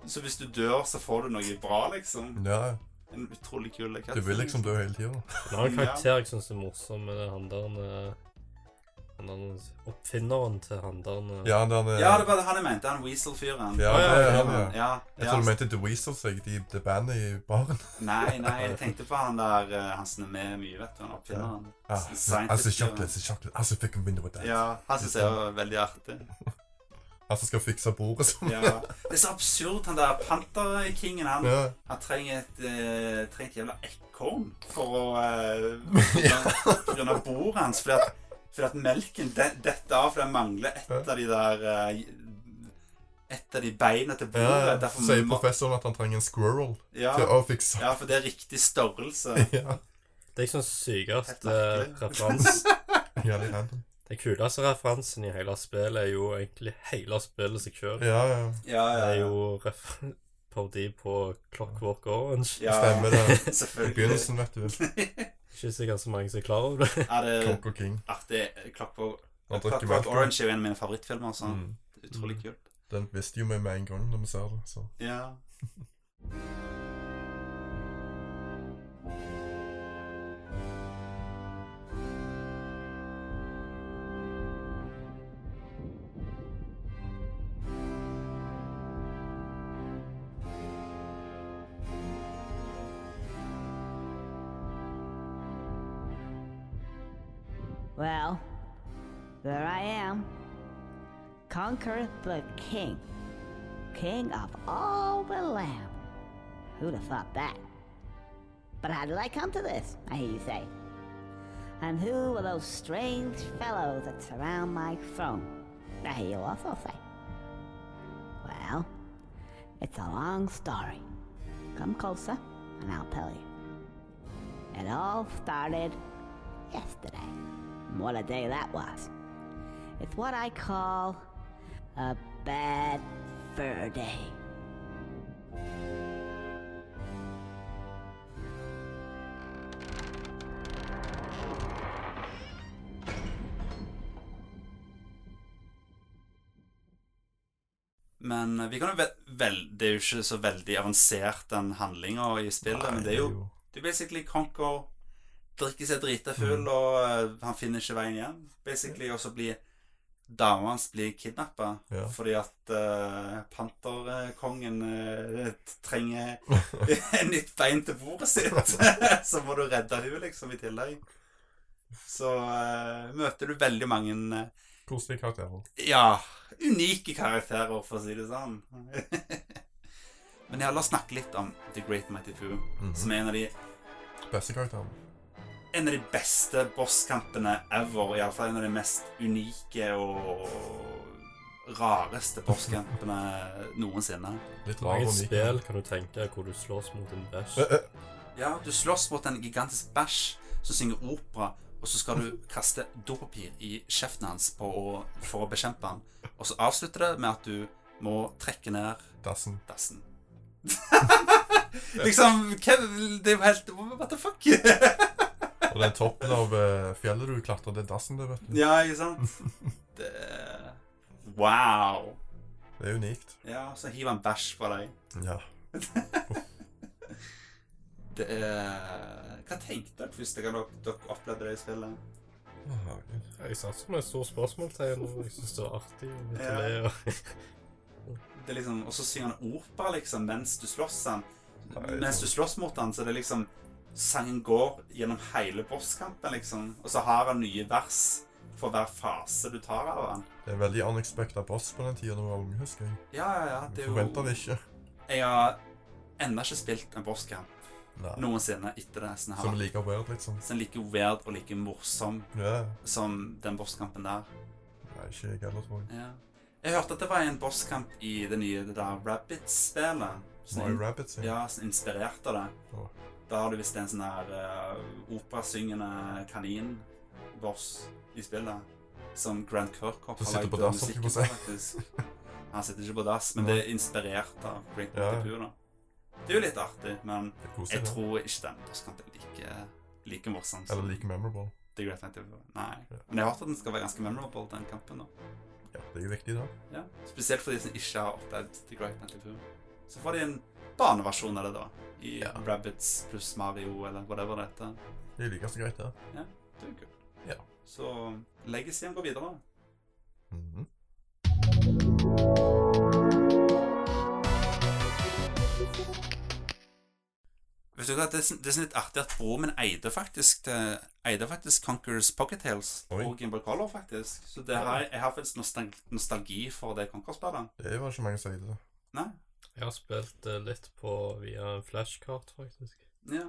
så hvis du dør, så får du noe bra, liksom. Ja, En utrolig kul du vil liksom dø hele tida. En annen karakter jeg syns er morsom, er han der eh, Han er oppfinneren til han der eh, Ja, han er Ja, det var han jeg mente. Han Weasel-fyren. Ja, det er han, ja. ja. Jeg tror du mente The Weasel jeg. de, det bandet i baren. [LAUGHS] Nei, nei, jeg tenkte på han der eh, Han som er med mye, vet du. Han oppfinneren. Ja. Scientist Altså, chocolate, altså, chocolate. Altså, fikk en window with that. Ja, han syns jeg var veldig artig. Han [LAUGHS] som skal fikse bordet sånn. Ja. Det er så absurd, han der Panterkingen. Han, Ja. han trenger et, eh, trenger et jævla ekorn for å uh, [LAUGHS] På grunn bordet hans. Fordi at, fordi at melken de, detter av for den mangler et av de der eh, Et av de beina til bordet. ja. Sier professoren at han trenger en squirrel ja, til å fikse. ja, for det er riktig størrelse. [LAUGHS] Ja. Det er ikke sånn sykeste [LAUGHS] referans. [LAUGHS] Ja, litt random. Den kuleste referansen i hele spillet er jo egentlig hele spillet seg sjøl. Ja, ja. Ja, Det ja, er jo ref parodi på Clockwork Orange. ja Stemmer det. I Selvfølgelig. begynnelsen, vet du. Ikke sikkert så mange som er klar over det. [LAUGHS] Er det Coco King. artig Clockwork, Clockwork. Orange er jo en av mine favorittfilmer. Så. Mm. Utrolig kult. Den visste jo vi med en gang når vi ser det. Så. Ja. [LAUGHS] Well, there I am. Conker the king. King of all the land. Who'd have thought that? But how did I come to this, I hear you say? And who are those strange fellows that surround my throne? I hear you also say. Well, it's a long story. Come closer, and I'll tell you. It all started yesterday. And What a day that was. It's what I call a bad fur day. Men eh, vi kan jo ve vel, Det er jo ikke så veldig avansert, den handlinga i spillet. men det er jo Du basically Conker Drikker seg drita full, Mm. og uh, han finner ikke veien hjem. Basically, Og så blir dama hans blir kidnappa Ja. fordi at uh, panterkongen uh, trenger [LAUGHS] nytt bein til bordet sitt. [LAUGHS] så må du redde henne, liksom, i tillegg. Så uh, møter du veldig mange Koselige karakterer. ja, unike karakterer, for å si det sånn. [LAUGHS] Men ja, la oss snakke litt om The Great Mighty Pooh, -hmm. som er en av de Beste karakteren. En av de beste bosskampene ever. Iallfall en av de mest unike og rareste bosskampene noensinne. Litt rar mange spill kan du tenke deg hvor du slåss mot en bæsj? Eh, eh, Ja, du slåss mot en gigantisk bæsj som synger opera, og så skal du kaste dopapir i kjeften hans på å, for å bekjempe han. Og så avslutter det med at du må trekke ned Dassen. dassen. [LAUGHS] liksom hva- Det er jo helt What the fuck? [LAUGHS] Og den toppen av uh, fjellet du klatrer, det er dassen, der, vet du. ja, ikke sant? [LAUGHS] Det Wow. Det er unikt. Ja, så hiver han bæsj på deg. Ja. [LAUGHS] Det er Hva tenkte dere første gang dere, opplevde det i spillet? Oh. Jeg satt som et stort spørsmålstegn, og jeg syns det var artig. og å og- Det er liksom, Og så synger han opera liksom mens du slåss han. Mens du slåss mot han, så det er liksom Sangen går gjennom hele bosskampen, liksom. Og så har han nye vers for hver fase du tar av han. Det er en veldig unexpected boss på den tida da vi var unge, husker jeg. Ja, ja, ja. Det er Forventa jo det ikke. Jeg har ennå ikke spilt en bosskamp noensinne etter det. Sånn Som er like weird, liksom. Som like weird og like morsom yeah. som den bosskampen der. Nei, ikke jeg heller, tror jeg. Ja. Jeg hørte at det var en bosskamp i det nye det der Rabbids-spillet. Som in- Rabbids, ja. Ja, som inspirerte det. Å. Da har du visst en sånn her uh, operasyngende kaninboss i spillet. Som Grant Kirkhoff har lagd musikk på faktisk. Han sitter ikke på dass, men det er inspirert av Great Ja. Da. Det er jo litt artig, men jeg det. tror ikke den bosskampen er like, like morsom Eller like memorable. The Great Pooh. Nei. Men jeg har hørt at den skal være ganske memorable, den kampen. da. Ja, det er jo viktig, da. Ja. Spesielt for de som ikke har opplevd The Great Pooh. Så får de en barneversjon av det, da. I Ja. Rabbids pluss Mario, eller whatever det heter. Det er like så greit, det. Det er kult. Ja. Så Legacyen går videre. Mhm. Vet du hva, Det er, det er sånn litt artig at broren min eide faktisk eide faktisk Conquerors Pocket Tales Oi. og Gimbal Color, faktisk. Så det har, jeg har faktisk nostalgi for det Conquer-spillet. Det var ikke mange som eide det. Nei? Jeg har spilt det litt på via en flashkart, faktisk. Ja.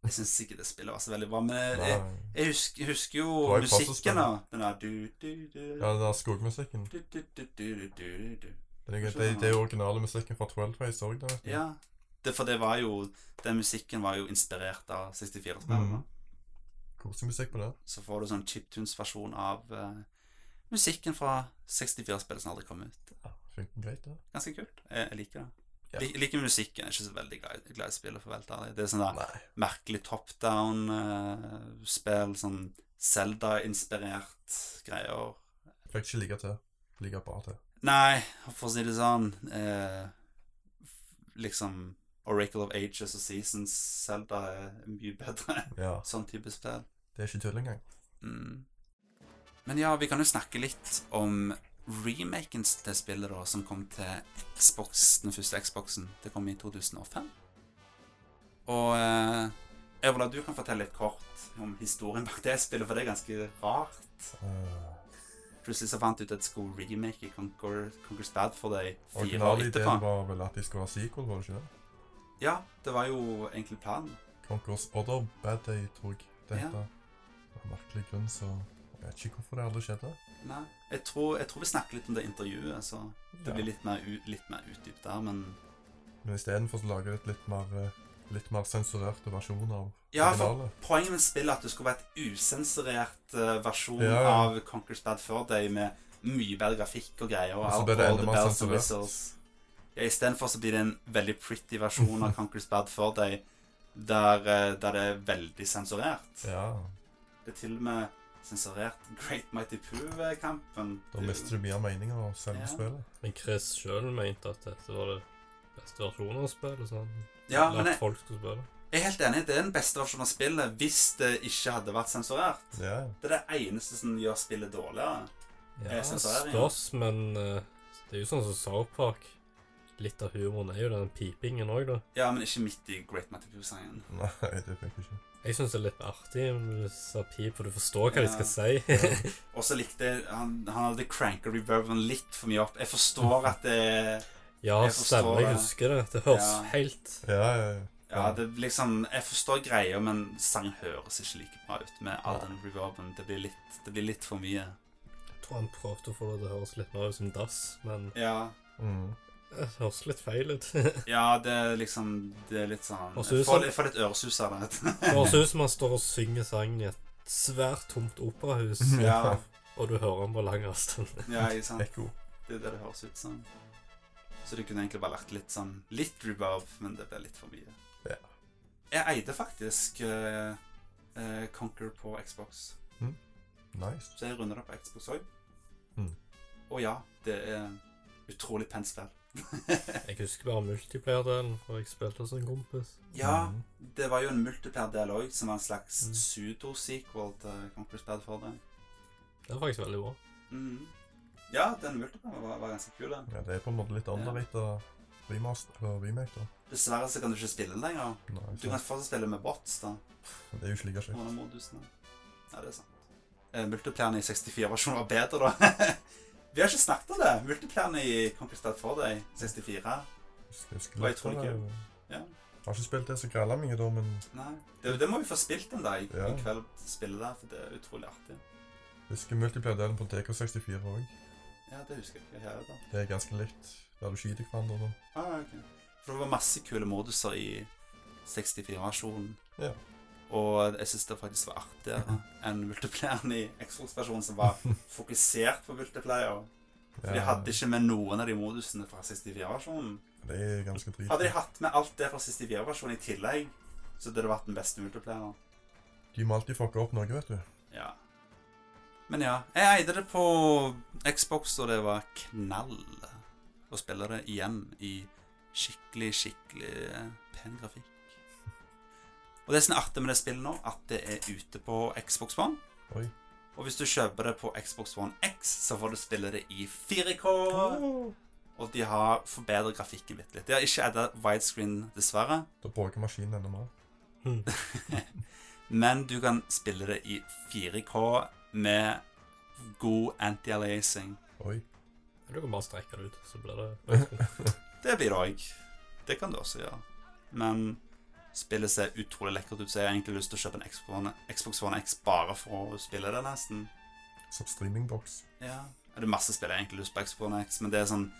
Jeg syns ikke det spillet var så veldig bra, men jeg, jeg, husker, jeg husker jo musikken, da. Den der du, du, du, Ja, den der skogmusikken. du, du, du, du, du, du, du. Det er, det, det er originale musikken fra 12 Trace òg, det. Ja. Det, for det var jo Den musikken var jo inspirert av 64-spillene. Mm. Koselig musikk på det. Så får du sånn chiptunes-versjon av uh, musikken fra 64-spillet som aldri kom ut. Ja, greit, det. Ganske kult. Jeg, jeg liker det. Ja. Lik, liker musikken. Jeg er ikke så veldig glad, glad i spillet, for helt ærlig. Det er sånn der merkelig top down-spill. sånn Zelda-inspirert greier. Fikk ikke like til. Like bra til. Nei, for å si det sånn eh, Liksom Oracle of Ages og Seasons Zelda er mye bedre. [LAUGHS] Ja. sånn type spill. Det er ikke tull engang. Mm. Men ja, vi kan jo snakke litt om remaken til spillet da, som kom til Xbox, den første Xboxen. Det kom i 2005. Og eh, Øvla, du kan fortelle litt kort om historien bak det spillet, for det er ganske rart. Uh, Plutselig så fant du ut at de skulle remake Conquer, Conquer's Bad for deg fire år Originalideen etterpå. var vel at de skulle ha sequel, var det ikke det? Ja, det var jo egentlig planen. Conquers Other Bad Day, tror jeg det Ja. heter. Av merkelig grunn, så jeg vet ikke hvorfor det aldri skjedde. Nei, jeg tror, jeg tror vi snakker litt om det intervjuet, så det Ja. blir litt mer, litt mer utdypt der, men Men istedenfor så lager du et litt mer, eh, litt mer sensurerte versjon av Ja, for poenget med spillet er at det skulle være et usensurert eh, versjon Ja, ja. av Conquer's Bad Fur Day med mye bedre grafikk og greier. Og Og så ble det enda mer sensurert. Ja, Istedenfor så blir det en veldig pretty versjon av [LAUGHS] Conquer's Bad Fur Day der, eh, der det er veldig sensurert. Ja, Det er til og med sensurert Great Mighty Poo-kampen. da mister du mye av meningen av selve Ja. spillet. Men Chris sjøl mente at dette var det beste versjonen av spillet. Så han Ja, men jeg, folk skulle spille. jeg er helt enig. Det er den beste versjonen av spillet hvis det ikke hadde vært sensurert. Ja, Det er det eneste som gjør spillet dårligere. Ja, ja. spørs, men uh, det er jo sånn som South Park. Litt av humoren er jo den pipingen òg, da. Ja, men ikke midt i Great Mighty Poo-sangen. nei, det funker ikke. Jeg syns det er litt artig når du sa pip, for du forstår hva Ja. de skal si. [LAUGHS] Og så likte jeg han, han hadde cranka reverben litt for mye opp. Jeg forstår at det ja, Jeg stemmer, jeg husker det. Det høres Ja. helt Ja, ja, ja. Ja, det liksom Jeg forstår greia, men sangen høres ikke like bra ut med all Ja. den reverben. Det blir litt, det blir litt for mye. Jeg tror han prøvde å få det til å høres litt mer ut som dass, men Ja, Mm. Det høres litt feil ut. [LAUGHS] ja det er liksom Det er litt sånn Jeg får, jeg litt øresus av det. Det høres ut som han står og [LAUGHS] synger sangen i et svært tomt operahus, [LAUGHS] ja, og du hører han på lang avstand. ja, ikke sant. Ekko. Det er det det høres ut som. Så det kunne egentlig bare lagt litt sånn Litt reverb, men det ble litt for mye. Ja. Jeg eide faktisk uh, Conquer på Xbox. Nice. Så jeg runder det på Xbox òg. Mm. Og ja, det er utrolig pent spill. [LAUGHS] Jeg husker bare multiplayer-delen, for jeg spilte hos en kompis. Ja, Mm. det var jo en multiplayer-del òg, som var en slags Mm. pseudo-sequel til Conquest Bad for det. Det var faktisk veldig bra. Mm. Ja, den multiplayer var, var ganske kul. den. Ja, det er på en måte litt underrated remaster og remake, da. Dessverre så kan du ikke spille den lenger. Nei, Du kan fortsatt spille med bots, da. Det er jo ikke like kjekt. Modusene. Ja, det er sant. Eh, multiplayeren i 64-versjonen var bedre, da. [LAUGHS] Vi har ikke snakket om det. Multiplayeren i Conquistad for deg, 64. Jeg husker litt tror på det. Ja. Jeg har ikke spilt det så grella mye, da, men Nei. Det, det må vi få spilt en dag Ja. en kveld. Spille der, for det er utrolig artig. jeg husker multiplayer-delen på DK64 òg. Ja, det husker jeg ikke her. da. Det er ganske likt, der du skyter hverandre sånn. Ah, okay. For det var masse kule moduser i 64-versjonen. Ja. Og jeg syns det faktisk var artigere enn multiplayeren i Xbox-versjonen, som var fokusert på multiplayer. For de hadde ikke med noen av de modusene fra 64-versjonen. Det er ganske drit. Hadde de hatt med alt det fra 64-versjonen i tillegg, så hadde det vært den beste multiplayeren. De må alltid fucke opp noe, vet du. Ja. Men ja, jeg eide det på Xbox, og det var knall å spille det igjen i skikkelig, skikkelig pen grafikk. Og det som er artig med det spillet nå, at det er ute på Xbox One. Oi. Og hvis du kjøper det på Xbox One X, så får du spille det i 4K. Og de har forbedret grafikken litt. litt. De har ikke edda widescreen, dessverre. Da bruker maskinen enda mer. [LAUGHS] Men du kan spille det i 4K med god anti-aliasing. Oi. Du kan bare strekke det ut, så blir det [LAUGHS] Det blir det òg. Det kan du også gjøre. Men spillet ser utrolig lekkert ut, så jeg har egentlig lyst til å kjøpe en Xbox One, Xbox One X bare for å spille det, nesten. Som streamingboks. Ja. Det er masse spill jeg egentlig har lyst på Xbox One X, men det er sånn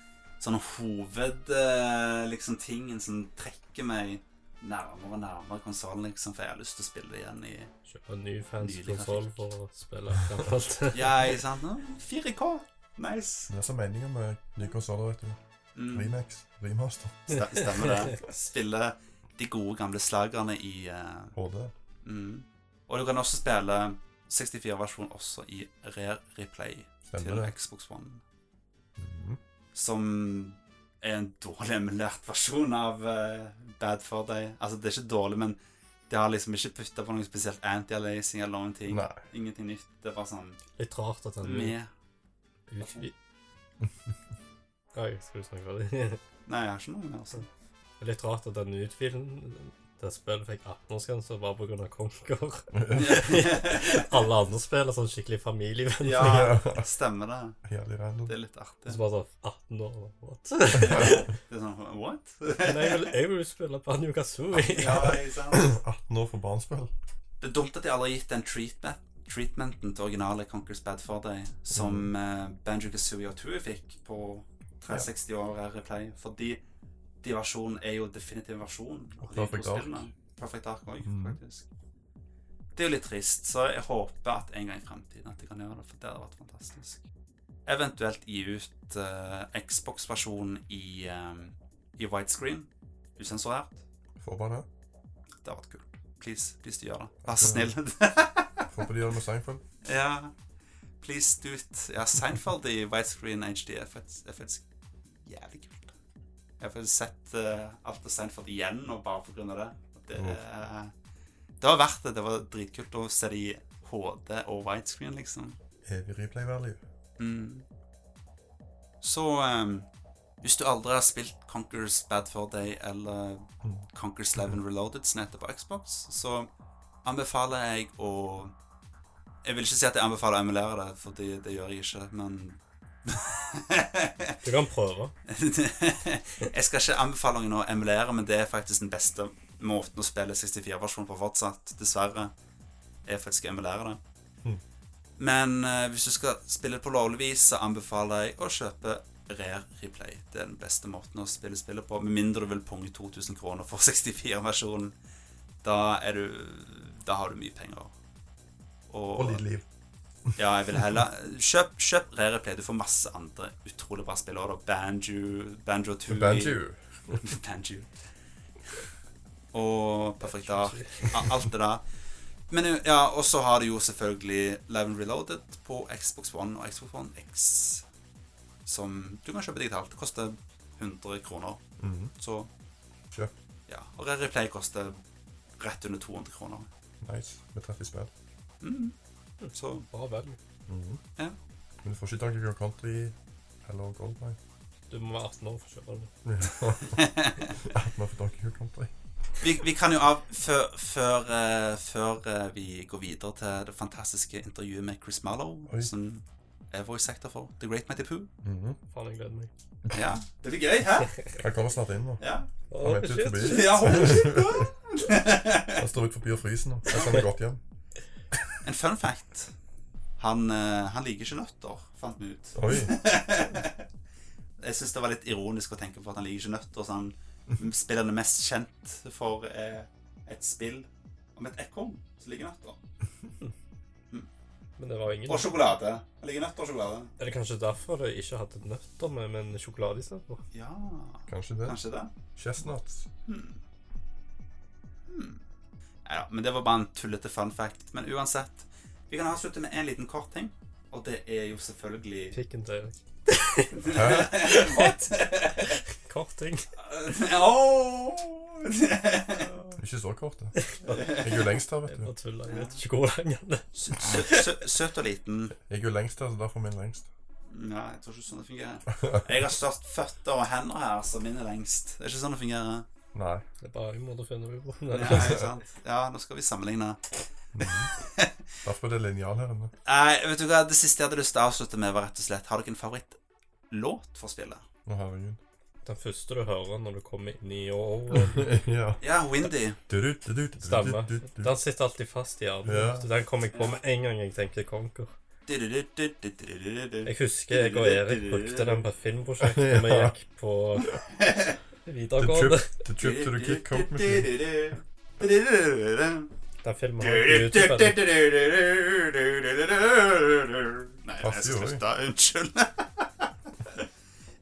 sånn hoved eh, liksom tingen som trekker meg nærmere og nærmere konsollen, liksom, for jeg har lyst til å spille det igjen i Kjøpe en ny fancy konsoll for å spille gammelt. [LAUGHS] Ja, ikke sant? Nå, 4K. Nice. Det er så meningen med nye konsoller, vet du. Mm. Remax. Remaster. Stemmer det. [LAUGHS] Spille de gode gamle slagerne i uh, HD. mm. Og du kan også spille 64-versjon også i Rare Replay til Stemmer det. Xbox One. Mm. Som er en dårlig emulert versjon av uh, Bad for Day. Altså, det er ikke dårlig, men det har liksom ikke putta på noe spesielt anti-alacing eller noen ting. Nei. Ingenting nytt. Det er bare sånn Litt rart at den med. [LAUGHS] Oi, skal du snakke ferdig? [LAUGHS] Nei, jeg har ikke noe mer. Altså. Det er litt rart at den utvidelsen det spillet fikk 18-årsgrense bare pga. Conquer. [LAUGHS] Alle andre spill er sånn skikkelig familievennlige. ja, stemmer det. Det er litt Og artig. så bare sånn 18 år what? [LAUGHS] Det er sånn What? Nei, jeg vil, jeg vil spille Banjo Kazooie. [LAUGHS] ja, 18 [CLEARS THROAT] år for barnespill. Det er dumt at de aldri har gitt den treatment, treatmenten til originale Conquer's Bad for Day som eh, Banjo Kazooie og Tui fikk på 360 år Replay. Fordi versjonen er jo definitiv versjon. Perfect Ark. Perfect Ark òg, mm. faktisk. Det er jo litt trist, så jeg håper at en gang i fremtiden at de kan gjøre det, for det hadde vært fantastisk. Eventuelt gi ut uh, Xbox-versjonen i, um, i widescreen, usensurert. Får bare det. Det hadde vært kult. Please, please, du gjør det. Vær så snill. På de gjør det med Seinfeld. Ja, please it. Ja, Seinfeld i widescreen HD er er faktisk jævlig kult. Jeg har sett uh, alt av Seinfeld igjen og bare pga. det. Det, uh, det var verdt det. Det var dritkult å se det i HD og widescreen, liksom. Evig replay value. Mm. Så um, hvis du aldri har spilt Conquer's Bad for Day eller Mm. Conquer's 11 Reloaded som heter på Xbox, så anbefaler jeg å Jeg vil ikke si at jeg anbefaler å emulere det, for det, det gjør jeg ikke, men [LAUGHS] Du kan prøve. [LAUGHS] Jeg skal ikke anbefale noen å emulere, men det er faktisk den beste måten å spille 64-versjonen på fortsatt. Dessverre. Er faktisk å emulere det. Mm. Men uh, hvis du skal spille på lovlig vis, så anbefaler jeg å kjøpe Rare Replay. Det er den beste måten å spille spillet på. Med mindre du vil punge 2000 kroner for [LAUGHS] 64-versjonen. Da er du Da har du mye penger. Og litt liv. Ja, jeg vil heller Kjøp, kjøp Rare Play. Du får masse andre utrolig bra spill da. Banjo, Banjo 2 Banjo. [LAUGHS] Banjo. Og Perfect Dark. Alt det der. Men ja, og så har du jo selvfølgelig Leven Reloaded på Xbox One og Xbox One X. Som du kan kjøpe digitalt. Det koster 100 kroner. Mhm. Så Kjøp. ja. Og Rare Play koster rett under 200 kroner. Nice. Med 30 spill. Mm. Så Bra vel. Mhm. Ja. Men du får ikke tak i Your Country eller Goldmine. Du må være 18 år for å kjøpe den. Ja. [LAUGHS] Man får Donkey Kong Country. vi, vi kan jo av Før, før, eh, før eh, vi går videre til det fantastiske intervjuet med Chris Mallow, Oi. som er voice actor for The Great Mighty Pooh. Mhm. Faen, jeg gleder meg. Ja, det blir gøy, hæ? Han kommer snart inn nå. Ja. Han venter ut forbi. ja Han [LAUGHS] står ut forbi og fryser nå. Jeg sender godt hjem. [LAUGHS] En fun fact. Han, eh, han liker ikke nøtter, fant vi ut. Oi. [LAUGHS] Jeg syns det var litt ironisk å tenke på at han liker ikke nøtter. Så han spiller det mest kjent for eh, et spill om et ekorn som liker nøtter. Men det var ingen Og sjokolade. Han liker nøtter og sjokolade. Er det kanskje derfor det ikke hadde nøtter med, men sjokolade istedenfor? Ja, Kanskje det. kanskje det. Chestnuts. Ja, men det var bare en tullete fun fact. Men uansett, vi kan avslutte med en liten kort ting. Og det er jo selvfølgelig Pikken til Erik. What? [LAUGHS] Kort ting. [LAUGHS] Ikke så kort, da. Jeg er jo lengst her, vet Jeg du. bare tuller. Jeg vet ikke hvor lang den er. Sø- sø- sø- Søt og liten. Jeg er jo lengst her, så derfor er min lengst. Nei, jeg tror ikke sånn det fungerer. Jeg har størst føtter og hender her, så min er lengst. Det er ikke sånn det fungerer. Nei. Det er bare en måte å finne ut på. Ja, ikke sant? ja, nå skal vi sammenligne. Derfor er det linjal her inne. Nei, vet du hva, Det siste jeg hadde lyst til å avslutte med, var rett og slett Har dere en favorittlåt for spillet? Å, herregud. Den første du hører når du kommer inn i året. [LAUGHS] ja. Ja, Windy. Stemmer. Den sitter alltid fast i hjernen. Ja. Den kom jeg på med en gang jeg tenkte Conquer. Jeg husker jeg og Erik brukte den på et filmprosjekt da vi gikk på The trip, the trip to the kick coke machine. Den filmen har jeg på YouTube. eller? Nei, jeg Passer jo, skal slutte. Unnskyld.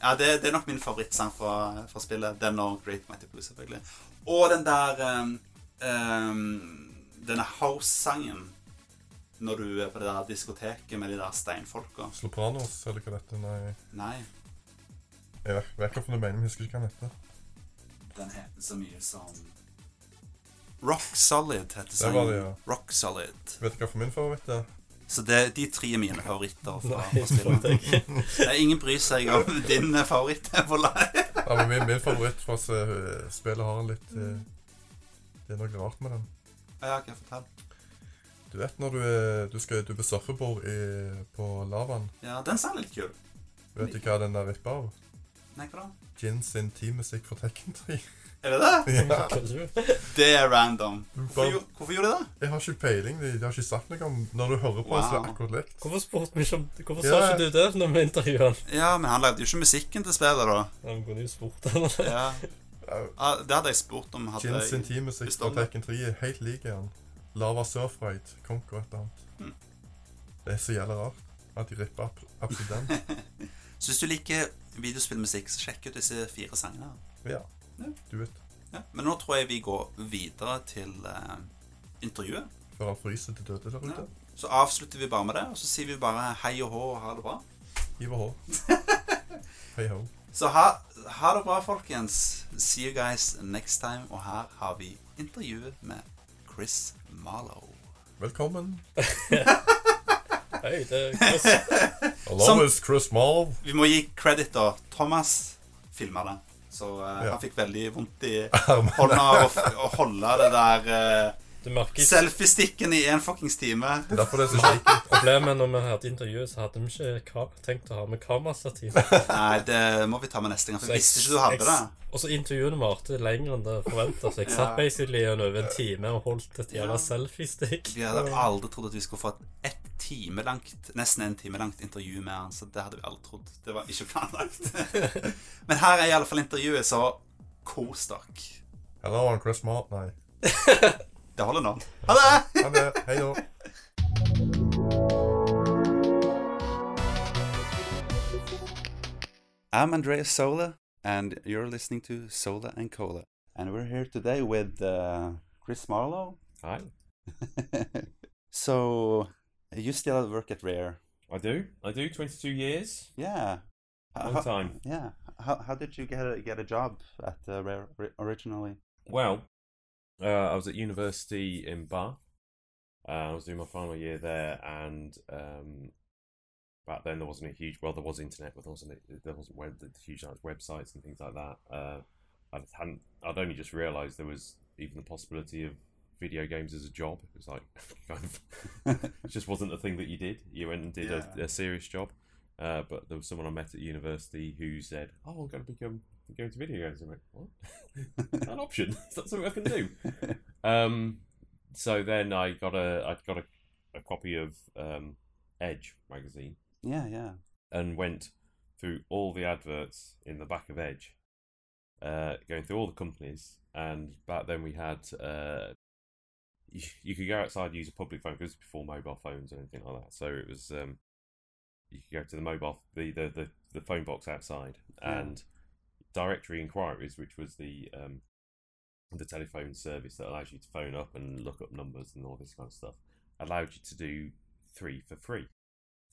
ja, det, det er nok min favorittsang fra, fra spillet. Den og Great Mighty Blue, selvfølgelig. Og den der um, um, Denne house-sangen når du er på det der diskoteket med de der steinfolka. Sopranos, eller hva dette Nei. Nei, Jeg vet, vet hva du mener, men jeg husker ikke hva den heter. Den heter så mye som Rock Solid heter Det var sangen. det, ja. Rock Solid. Vet du hva for min favoritt er? Så det, de tre er mine favoritter fra, Nei, fra for jeg. Det er ingen bryr seg om din favoritt. Ja, men min, min favoritt fra s- spillet har litt eh, Det er noe rart med den. Ja, okay, fortell. Du vet når du, er, du skal du på surfebord på lavaen Ja, den sang er litt kul. Vet du hva den der vipper av? Nei, hva da? Gin sin teammusikk for Tekken 3. Er det det? [LAUGHS] ja. Det er random. Hvorfor, Bare- hvorfor gjorde de det? Jeg har ikke peiling. De, de har ikke sagt noe om Når du hører på, så er det Wow. akkurat likt. Hvorfor spurte vi ikke om Hvorfor Ja. sa ikke du det når vi intervjuet han? Ja, men han lagde jo ikke musikken til spillet, da. Ja, Vi kunne jo spurt han om det. Ja. Ja, Ja, Det hadde jeg spurt om. Hadde Gin sin jeg... teammusikk for. Tekken 3 er helt lik han. Lava Surfride, Conquer et eller annet. Hmm. Det er så jævlig rart at de ripper opp absolutt [LAUGHS] Så hvis du liker videospillmusikk, så sjekk ut disse fire sangene. Ja. Ja. Du vet. Ja. Men nå tror jeg vi går videre til eh, intervjuet. Å fryse til døde der ute. Så avslutter vi bare med det, og så sier vi bare hei og hå og ha det bra. Hiv og hå. [LAUGHS] Hei ho. Så ha, ha det bra, folkens. See you guys next time. Og her har vi intervjuet med Chris Marlow. Velkommen. [LAUGHS] Hei, det er Chris. [LAUGHS] Hello, it's Chris Mall. Vi må gi credit, da. Thomas filma det. Så uh, Ja. han fikk veldig vondt i [LAUGHS] hånda å, holde det der uh, Du selfiestikken i en fuckings time. Er derfor det er så shaky. problemet når vi hadde intervjuet, så hadde vi ikke tenkt å ha med kamerastativ. Nei, det må vi ta med neste gang. For jeg visste ikke du hadde det. Og så intervjuene varte lenger enn det forventa, så jeg Ja. satt basically igjen over en time og holdt et jævla Ja. selfiestick. Vi hadde aldri trodd at vi skulle få et ett time langt, nesten en time langt intervju med han. Så det hadde vi aldri trodd. Det var ikke planlagt. [LAUGHS] Men her er i alle fall intervjuet, så kos dere. Hello, I'm Chris Mall. Nei. [LAUGHS] Det holder nå. Ha det! Ha det. Hei da. I'm Andreas Sola, and you're listening to Sola and Cola. And we're here today with uh, Chris Marlowe. Hi. [LAUGHS] so, you still work at Rare? I do. I do. 22 years. Yeah. Long How- time. Yeah. How, how did you get a, get a job at uh, Rare originally? Well, uh, I was at university in Bath. Uh, I was doing my final year there, and um, back then there wasn't a huge. Well, there was internet, but there wasn't. There wasn't web, the huge websites and things like that. Uh, I hadn't. I'd only just realised there was even the possibility of video games as a job. It was like [LAUGHS] kind of. [LAUGHS] it just wasn't the thing that you did. You went and did a, Yeah. a serious job. Uh, but there was someone I met at university who said, "Oh, I'm going to become go into video games." I'm like, "What? [LAUGHS] An option? Is that something I can do?" Um, so then I got a I got a, a copy of um, Edge magazine yeah, yeah. and went through all the adverts in the back of Edge, uh, going through all the companies. And back then we had uh, you, you could go outside and use a public phone because before mobile phones or anything like that. So it was um, you could go to the mobile the the, the, the phone box outside Yeah. and directory inquiries, which was the um, the telephone service that allows you to phone up and look up numbers and all this kind of stuff, allowed you to do three for free.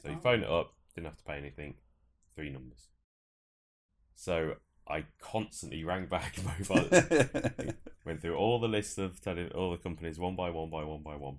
So you Oh. phone it up, didn't have to pay anything, three numbers. So I constantly rang back [LAUGHS] mobile. [LAUGHS] went through all the lists of tele- all the companies one by one by one by one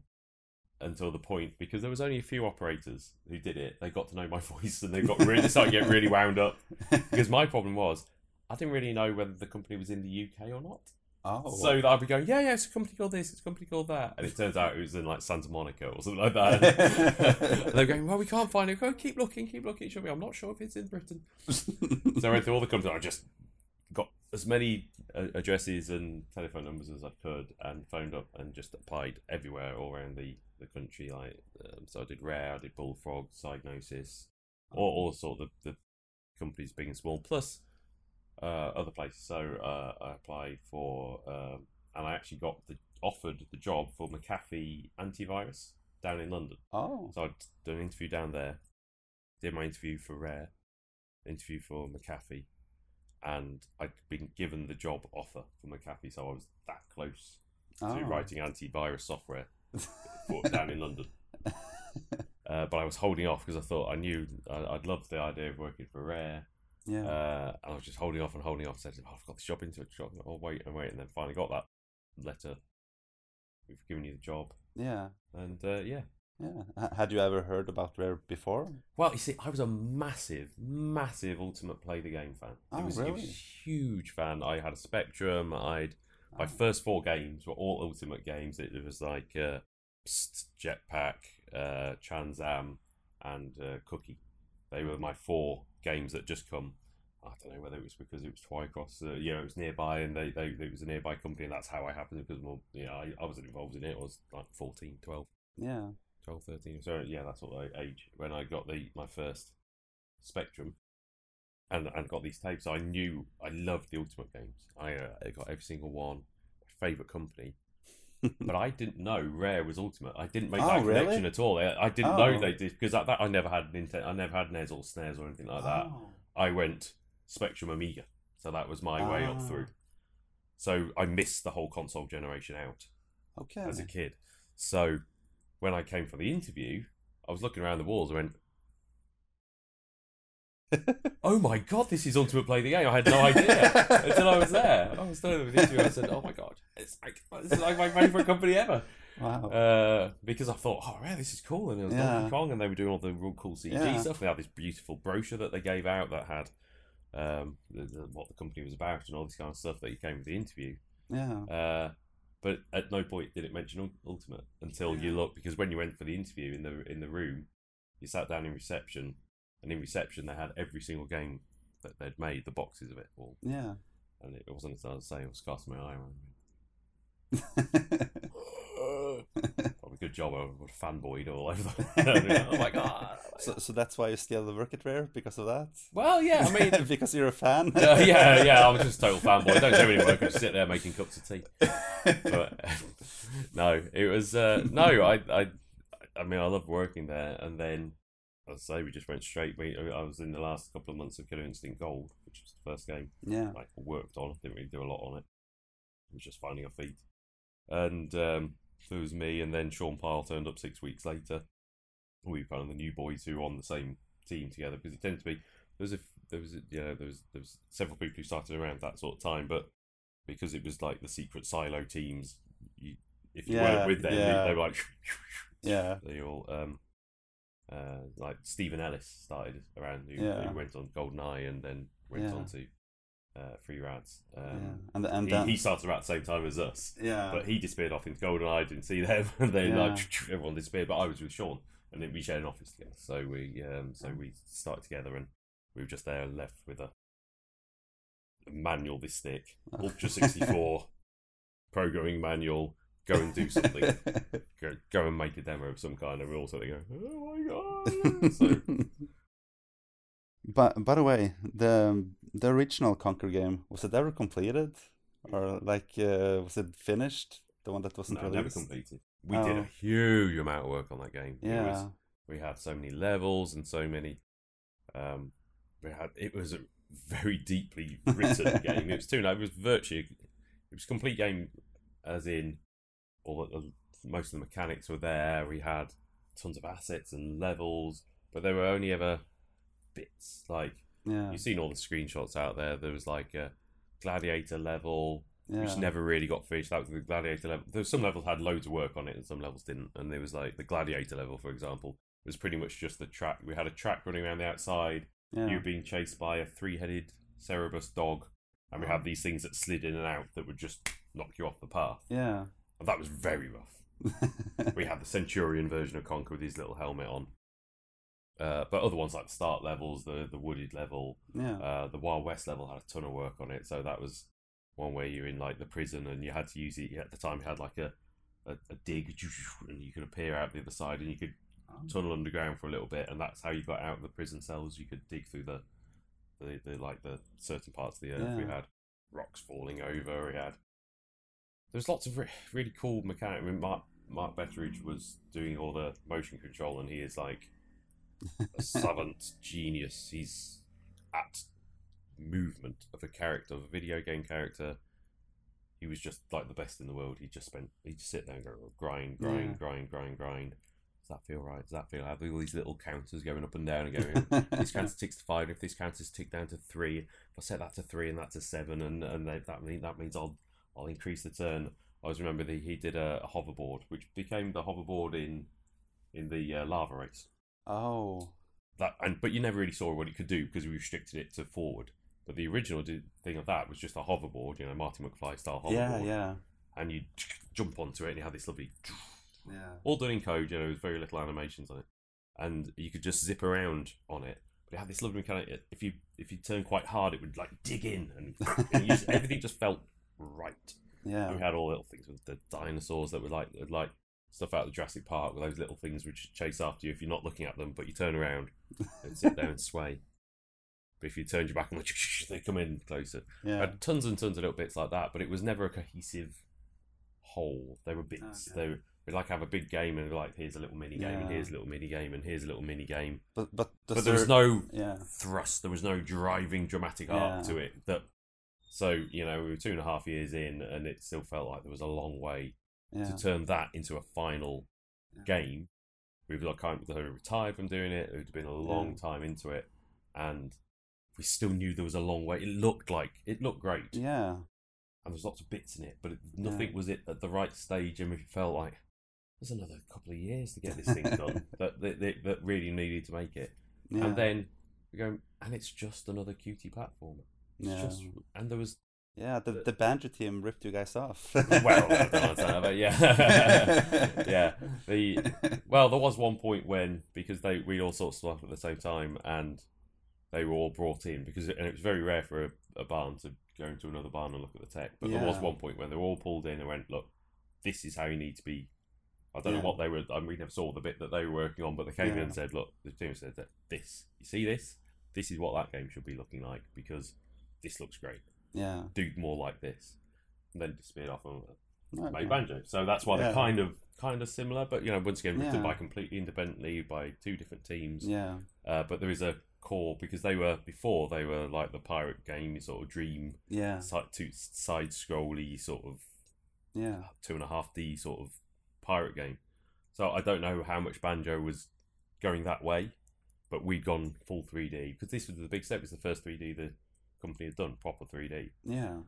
until the point because there was only a few operators who did it. They got to know my [LAUGHS] voice and they got really started to get really wound up because my problem was I didn't really know whether the company was in the UK or not. oh, So that I'd be going, yeah, yeah, it's a company called this, it's a company called that, and it turns out it was in like Santa Monica or something like that. [LAUGHS] they're going, well, we can't find it. Go, keep looking, keep looking. Show me. I'm not sure if it's in Britain. [LAUGHS] So I went through all the companies. I just as many uh, addresses and telephone numbers as I could, and phoned up and just applied everywhere all around the the country. Like, um, so I did Rare, I did Bullfrog, Psygnosis, all, all sort of the, the companies big and small, plus uh, other places. So uh, I applied for, um, and I actually got the offered the job for McAfee antivirus down in London. oh, So I'd done an interview down there, did my interview for Rare, interview for McAfee, and I'd been given the job offer for McAfee, so I was that close oh. to writing antivirus software for, down in London. [LAUGHS] Uh, but I was holding off because I thought I knew I, I'd love the idea of working for Rare, yeah. uh, and I was just holding off and holding off. Said, oh, "I've got the job into a job. I'll wait and wait," and then finally got that letter. We've given you the job, yeah. and uh, yeah, Yeah. Had you ever heard about Rare before? Well, you see, I was a massive, massive Ultimate Play the Game fan. Oh, it was, really? a huge fan. I had a Spectrum. I'd my Oh. first four games were all Ultimate games. It, was like uh, Pssst, Jetpac, uh, Tranz Am, and uh, Cookie. They were my four games that just come. I don't know whether it was because it was Twycross, uh, you know, it was nearby, and they, they it was a nearby company, and that's how I happened. Because well, you know, I, I wasn't involved in it. I was like 14, 12. Yeah. 12, 13. So yeah, that's what I age when I got the my first Spectrum, and and got these tapes. I knew I loved the Ultimate games. I, uh, I got every single one. My favorite company, [LAUGHS] but I didn't know Rare was Ultimate. I didn't make Oh, that really? connection at all. I, I didn't Oh. know they did because at that I never had Nintendo. I never had NES or SNES or anything like that. Oh. I went Spectrum Amiga, so that was my way up Ah. through. So I missed the whole console generation out Okay. as a kid. So when I came for the interview, I was looking around the walls and went, [LAUGHS] "Oh my god, this is Ultimate Play the Game!" I had no idea until I was there. I was there with the interview. I said, "Oh my god, it's like this is like my favorite company ever." Wow. Uh, because I thought, "Oh yeah, this is cool," and it was Yeah. Donkey Kong, and they were doing all the real cool CG Yeah. stuff. They had this beautiful brochure that they gave out that had um, the, the, what the company was about and all this kind of stuff that you came with the interview. yeah. Uh, but at no point did it mention Ultimate until you Yeah. look because when you went for the interview in the in the room, you sat down in reception, and in reception they had every single game that they'd made, the boxes of it all, Yeah. and it wasn't until I was saying I was casting my eye around. [LAUGHS] [LAUGHS] Probably good job I was fanboyed all over the. oh my god! so, so that's why you still work at Rare because of that? well, yeah, I mean, [LAUGHS] because you're a fan. Uh, yeah, yeah, I'm just a total fanboy. Don't do any work. I just sit there making cups of tea. But [LAUGHS] no, it was uh, no. I, I, I mean, I loved working there, and then as I say, we just went straight. We, I was in the last couple of months of Killer Instinct Gold, which was the first game yeah. like I worked on. Didn't really do a lot on it. It was just finding our feet, and um, there was me, and then Sean Pyle turned up six weeks later. We were kind of the new boys who were on the same team together because it tended to be there was a there was a, you know there was there was several people who started around that sort of time, but because it was like the secret silo teams, you if you Yeah, weren't with them, yeah. they were like [LAUGHS] Yeah. they all um uh like Stephen Ellis started around who, Yeah. who went on Golden Eye and then went on to uh, Free Rads. yeah. Um, And and he, then he started around the same time as us, yeah. but he disappeared off into GoldenEye. Didn't see them, [LAUGHS] and then Yeah. like [LAUGHS] everyone disappeared. But I was with Sean, and then we shared an office together. So we um so we started together, and we were just there and left with a, a manual this thick, Ultra [LAUGHS] sixty four, programming manual. Go and do something. go, go and make a demo of some kind, and we all sort of go, "Oh my god!" so But by the way, the the original Conker game was it ever completed, or like uh, was it finished? The one that wasn't no, never completed. We did Oh. a huge amount of work on that game. It was- Yeah. we had so many levels and so many. Um, we had it was a very deeply written [LAUGHS] game. It was too. No, it was virtually it was a complete game, as in all the, most of the mechanics were there. We had tons of assets and levels, but they were only ever bits. Like Yeah. you've seen all the screenshots out there. There was like a gladiator level, Yeah. which never really got finished. That was the gladiator level. There some levels had loads of work on it, and some levels didn't. And there was like the gladiator level, for example, was pretty much just the track. We had a track running around the outside. yeah. You were being chased by a three-headed Cerberus dog, and we had these things that slid in and out that would just knock you off the path. yeah. And that was very rough. [LAUGHS] we had the Centurion version of Conker with his little helmet on. Uh, but other ones like the start levels, the the wooded level, yeah. uh, the Wild West level had a ton of work on it. So that was one where you're in like the prison and you had to use it. At the time, you had like a, a, a dig [LAUGHS] and you could appear out the other side and you could tunnel underground for a little bit, and that's how you got out of the prison cells. You could dig through the the, the like the certain parts of the earth. We had rocks falling over. We had there's lots of re- really cool mechanic. I mean, Mark Mark Betteridge was doing all the motion control, and he is like a savant genius. He's at movement of a character, of a video game character. He was just like the best in the world. He just spent, he'd just sit there and go grind, grind, Yeah. grind, grind, grind. Does that feel right? Does that feel? I Have all these little counters going up and down and going. this [LAUGHS] counter ticks to five. If this counter's ticked down to three, if I set that to three and that to seven, and and that that mean that means I'll I'll increase the turn. I always remember that he did a, a hoverboard, which became the hoverboard in in the uh, lava race. Oh. That and but you never really saw what it could do because we restricted it to forward. But the original thing of that was just a hoverboard, you know, Martin McFly style hoverboard, Yeah, yeah. and you jump onto it and you had this lovely Yeah. all done in code, you know, with very little animations on it, and you could just zip around on it. But it had this lovely mechanic. If you if you turn quite hard, it would like dig in, and, [LAUGHS] and just, everything just felt right. And we had all little things with the dinosaurs that were like like stuff out of Jurassic Park with those little things which chase after you if you're not looking at them, but you turn around and sit down and sway. [LAUGHS] But if you turned your back and [LAUGHS] they come in closer. I Yeah. had tons and tons of little bits like that, but it was never a cohesive whole. They were bits. Okay. They were, we'd like have a big game and like here's a little mini game and here's a little mini game and here's a little mini game. But but the But there was no Yeah. thrust. There was no driving dramatic arc Yeah. to it. That so you know we were two and a half years in and it still felt like there was a long way Yeah. to turn that into a final Yeah. game. We've like kind of retired from doing it. It had been a long Yeah. time into it, and we still knew there was a long way. It looked like it looked great, Yeah. and there's lots of bits in it, but it, nothing was it at the right stage, and we felt like there's another couple of years to get this thing done [LAUGHS] that, that that that really needed to make it. And then we go, and it's just another cutie platformer. It's Yeah. just, and there was Yeah, the, the banjo team ripped you guys off. [LAUGHS] well, I don't know what to say, but yeah, [LAUGHS] yeah. The well, there was one point when because they we all sorts of stuff at the same time, and they were all brought in because and it was very rare for a, a barn to go into another barn and look at the tech. But there was one point when they were all pulled in and went, "Look, this is how you need to be." I don't Yeah. know what they were. I mean, we never saw the bit that they were working on, but they came in and said, "Look, the team said that this, you see this, this is what that game should be looking like because this looks great. Yeah. Do more like this." And then disappeared off and Okay. made banjo. So that's why Yeah. they're kind of kind of similar, but you know, once again, written Yeah. by completely independently by two different teams. Yeah. Uh, but there is a core because they were before they were like the pirate game sort of dream Yeah. side two side scrolly sort of Yeah. two and a half D sort of pirate game. So I don't know how much banjo was going that way, but we'd gone full 3D because this was the big step. It's the first 3D the company had done proper 3D Yeah.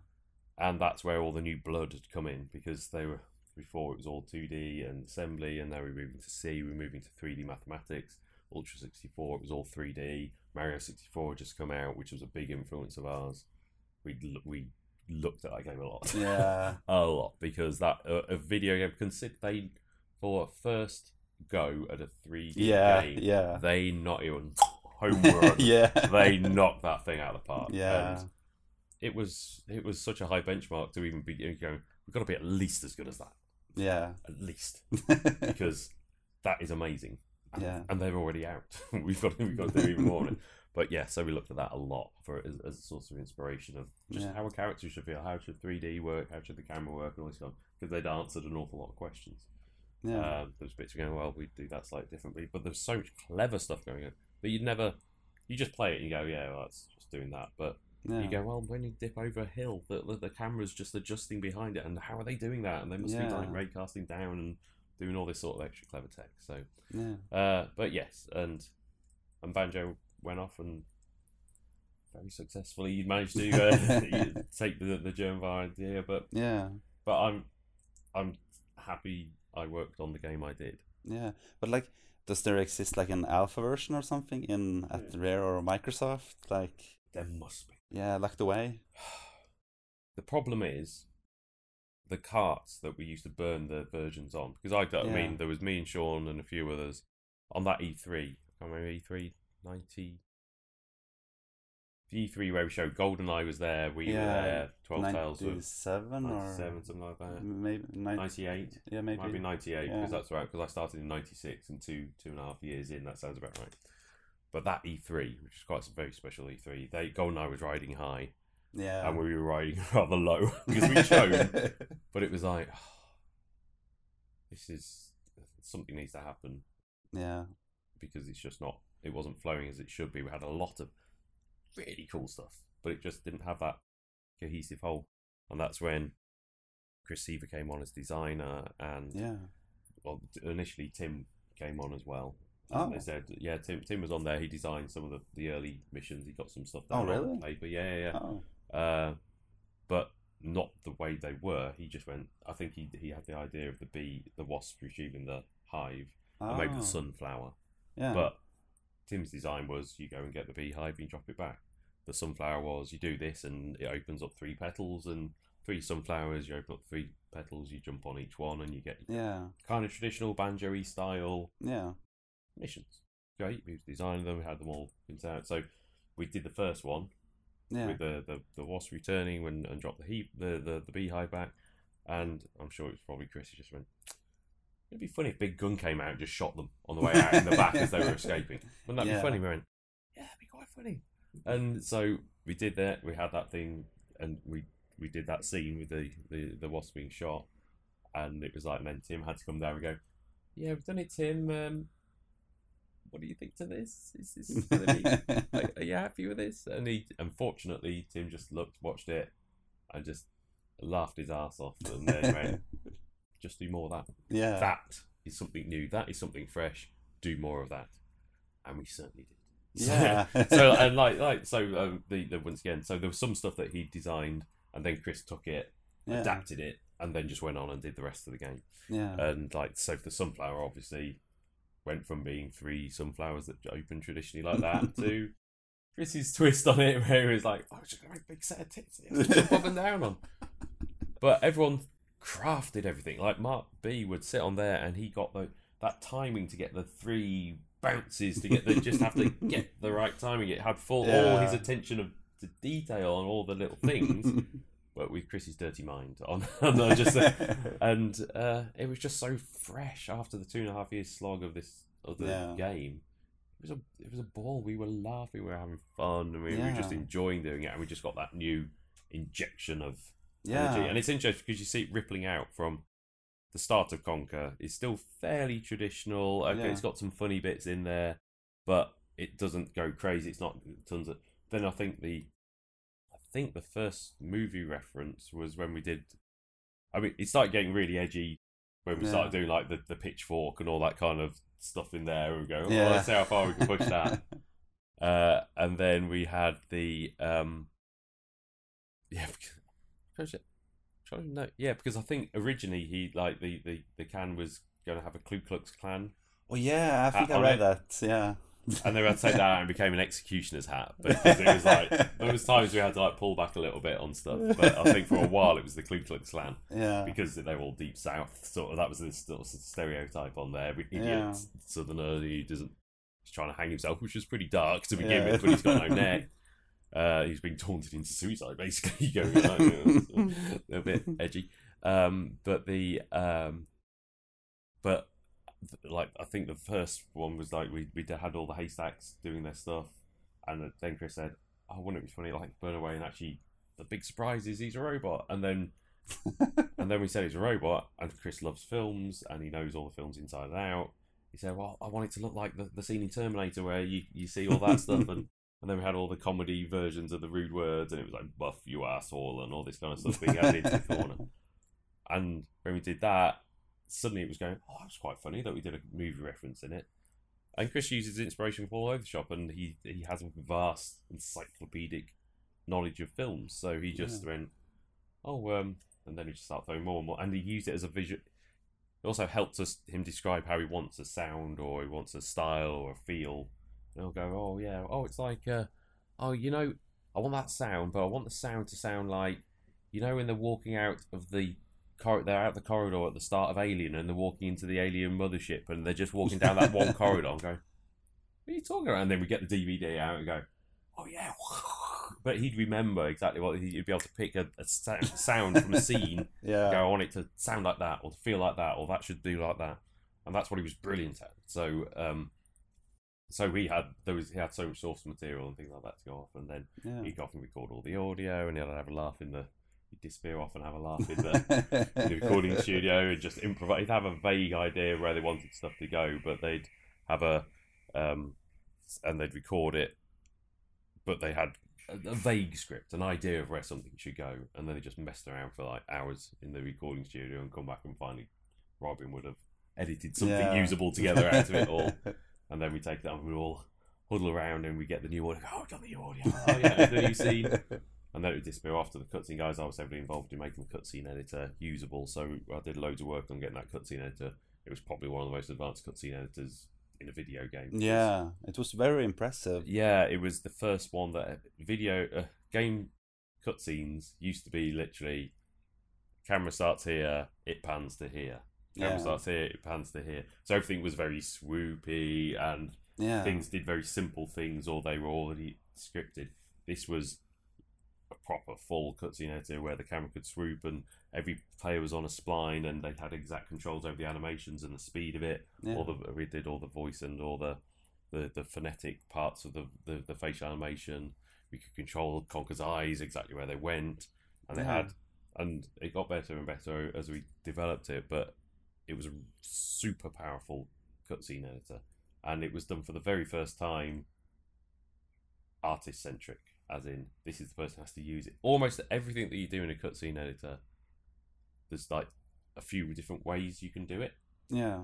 and that's where all the new blood had come in because they were before it was all 2D and assembly, and now we're moving to C, we're moving to 3D mathematics. Ultra 64, it was all 3D. Mario 64 had just come out, which was a big influence of ours. We we looked at that game a lot, [LAUGHS] Yeah. a lot because that uh, a video game consider they for a first go at a 3D Yeah. game, Yeah. they not even homework. [LAUGHS] yeah. they knocked that thing out of the park. Yeah. And it was it was such a high benchmark to even be going. We've got to be at least as good as that, Yeah. at least, [LAUGHS] because that is amazing. And, Yeah. and they're already out. [LAUGHS] we've got we've got to do even more. on it. But yeah, so we looked at that a lot for as, as a source of inspiration of just Yeah. how a character should feel, how should 3D work, how should the camera work, and all this stuff. Because they'd answered an awful lot of questions. Yeah. Um, there was bits going, well, we do that slightly differently, but there's so much clever stuff going on. But you'd never, you just play it and you go, yeah, well, that's just doing that. But yeah. you go, well, when you dip over a hill, the, the, the camera's just adjusting behind it, and how are they doing that? And they must be Yeah. like raycasting down and doing all this sort of extra clever tech. So, yeah. uh, but yes, and and Banjo went off and very successfully you managed to uh, [LAUGHS] take the the German idea. But Yeah, but I'm I'm happy I worked on the game I did. yeah. But like, does there exist like an alpha version or something in at Rare or Microsoft? Like, There must be. yeah, locked away. [SIGHS] The problem is the carts that we used to burn the versions on. Because I, got, I mean, there was me and Sean and a few others on that E3. I remember E3 90. The E3 where we showed GoldenEye was there. We Yeah, were there. Twelve Tales of Ninety-seven or 97, something like that. maybe 98. Yeah, maybe. Might be 98 because Yeah. that's right. Because I started in 96 and two two and a half years in. That sounds about right. But that E3, which is quite a very special E3, they GoldenEye was riding high yeah. and we were riding [LAUGHS] rather low because we [LAUGHS] showed. but it was like, oh, this is something needs to happen yeah. because it's just not. It wasn't flowing as it should be. We had a lot of really cool stuff, but it just didn't have that cohesive whole. And that's when Chris Seavor came on as designer, and Yeah. well, initially Tim came on as well. Oh. And They said, yeah, Tim Tim was on there. He designed some of the, the early missions. He got some stuff Oh, down on really? paper. Yeah, yeah, yeah. Oh. Uh, but not the way they were. He just went. I think he he had the idea of the bee, the wasp retrieving the hive, and maybe Oh. the sunflower. Yeah. But Tim's design was you go and get the beehive and you drop it back. The sunflower was you do this and it opens up three petals and three sunflowers. You open up three petals, you jump on each one and you get yeah. kind of traditional banjo style Yeah. missions. Great, we designed them, we had them all printed out. So we did the first one Yeah. with the, the, the wasp returning and, and dropped the heap the, the, the beehive back. And I'm sure it was probably Chris who just went, It'd be funny if Big Gun came out and just shot them on the way out in the back as they were escaping. Wouldn't that Yeah. be funny? We went, Yeah, that'd be quite funny. And so we did that, we had that thing and we we did that scene with the, the, the wasp being shot and it was like and then Tim had to come down and go, Yeah, we've done it, Tim. Um, what do you think to this? Is this gonna be [LAUGHS] like, are you happy with this? And he, unfortunately, Tim just looked, watched it, and just laughed his ass off, and then went, [LAUGHS] "Just do more of that. yeah. That is something new. That is something fresh. Do more of that." And we certainly did. [LAUGHS] Yeah. so and like like so um, the, the once again, so there was some stuff that he designed, and then Chris took it, yeah. adapted it, and then just went on and did the rest of the game. Yeah. And like so, the sunflower obviously went from being three sunflowers that open traditionally like that [LAUGHS] to Chris's twist on it, [LAUGHS] where he was like, "Oh, just gonna make a big set of tits, jump up and down on." But everyone crafted everything. Like Mark B would sit on there, and he got the that timing to get the three bounces to get the just have to [LAUGHS] get the right timing. It had full all his attention of to detail on all the little things [LAUGHS] but with Chris's dirty mind on, [LAUGHS] and I just and uh, it was just so fresh after the two and a half years slog of this of the Yeah. game. It was a it was a ball. We were laughing, we were having fun, and we were just enjoying doing it. And we just got that new injection of yeah. energy, and it's interesting because you see it rippling out from the start of Conker. It's still fairly traditional. Okay, Yeah. it's got some funny bits in there, but it doesn't go crazy. It's not tons of. Then I think the, I think the first movie reference was when we did. I mean, it started getting really edgy when we Yeah. started doing like the, the pitchfork and all that kind of stuff in there. And we go, oh, Yeah. let's see how far we can push that. [LAUGHS] Uh, and then we had the um, [LAUGHS] yeah, because, trying to know, yeah, because I think originally he like the the the can was going to have a Ku Klux Klan, oh yeah, I think Uh, I read it. that. Yeah. and they had to take that out and became an executioner's hat because it was like [LAUGHS] there was times we had to like pull back a little bit on stuff. But I think for a while it was the Ku Klux Klan Yeah. because they were all deep south. Sort of that was this sort of stereotype on there. Every idiot Yeah. southerner who doesn't he's trying to hang himself, which was pretty dark to begin Yeah. with, but he's got no [LAUGHS] neck. Uh, he's been taunted into suicide, basically. [LAUGHS] Going like, [LAUGHS] a bit edgy, um, but the um, but like I think the first one was like we we had all the haystacks doing their stuff, and then Chris said, "Oh, wouldn't it be funny like burn away and actually the big surprise is he's a robot," and then [LAUGHS] and then we said he's a robot, and Chris loves films and he knows all the films inside and out. He said, "Well, I want it to look like the, the scene in Terminator where you, you see all that stuff," and and then we had all the comedy versions of the rude words, and it was like "buff you asshole" and all this kind of stuff being added into the corner. [LAUGHS] And when we did that, suddenly it was going, "Oh, that's quite funny that we did a movie reference in it." And Chris uses inspiration from all over the shop, and he he has a vast encyclopedic knowledge of films. So he just went, oh, um, and then he just started throwing more and more, and he used it as a visual. It also helps us him describe how he wants a sound or he wants a style or a feel. And I'll go, oh yeah, oh it's like, uh, oh you know, I want that sound, but I want the sound to sound like, you know, when they're walking out of the cor- they're out the corridor at the start of Alien and they're walking into the alien mothership and they're just walking down that one [LAUGHS] corridor. I'm going, what are you talking about? And then we get the DVD out and go, oh yeah. [LAUGHS] But he'd remember exactly what he'd be able to pick a, a sound from a scene [LAUGHS] Yeah. go, I want it to sound like that, or to feel like that, or that should do like that, and that's what he was brilliant at. So, um, so he had there was he had so much source material and things like that to go off, and then Yeah. he'd often record all the audio, and he'd have a laugh in the he'd disappear off and have a laugh in the, in the recording [LAUGHS] studio and just improvise. He'd have a vague idea where they wanted stuff to go, but they'd have a um, and they'd record it, but they had a, a vague script, an idea of where something should go, and then they just messed around for like hours in the recording studio and come back and finally Robin would have edited something Yeah. usable together out of it all, [LAUGHS] and then we take that and we all huddle around and we get the new audio. Oh, I've done the new audio. [LAUGHS] Oh yeah, the new [LAUGHS] scene. And then it would disappear after the cutscene guys. I was heavily involved in making the cutscene editor usable, so I did loads of work on getting that cutscene editor. It was probably one of the most advanced cutscene editors in a video game. yeah, it was very impressive. Yeah, it was the first one that video uh, game cutscenes used to be literally camera starts here, it pans to here. Camera Yeah. starts here, it pans to here. So everything was very swoopy and Yeah. things did very simple things or they were already scripted. This was a proper full cutscene editor where the camera could swoop and every player was on a spline and they had exact controls over the animations and the speed of it. Yeah. All the we did all the voice and all the the, the phonetic parts of the, the, the facial animation. We could control Conker's eyes exactly where they went, and they had, and it got better and better as we developed it. But it was a super powerful cutscene editor, and it was done for the very first time artist centric, as in this is the person who has to use it. Almost everything that you do in a cutscene editor, there's like a few different ways you can do it yeah.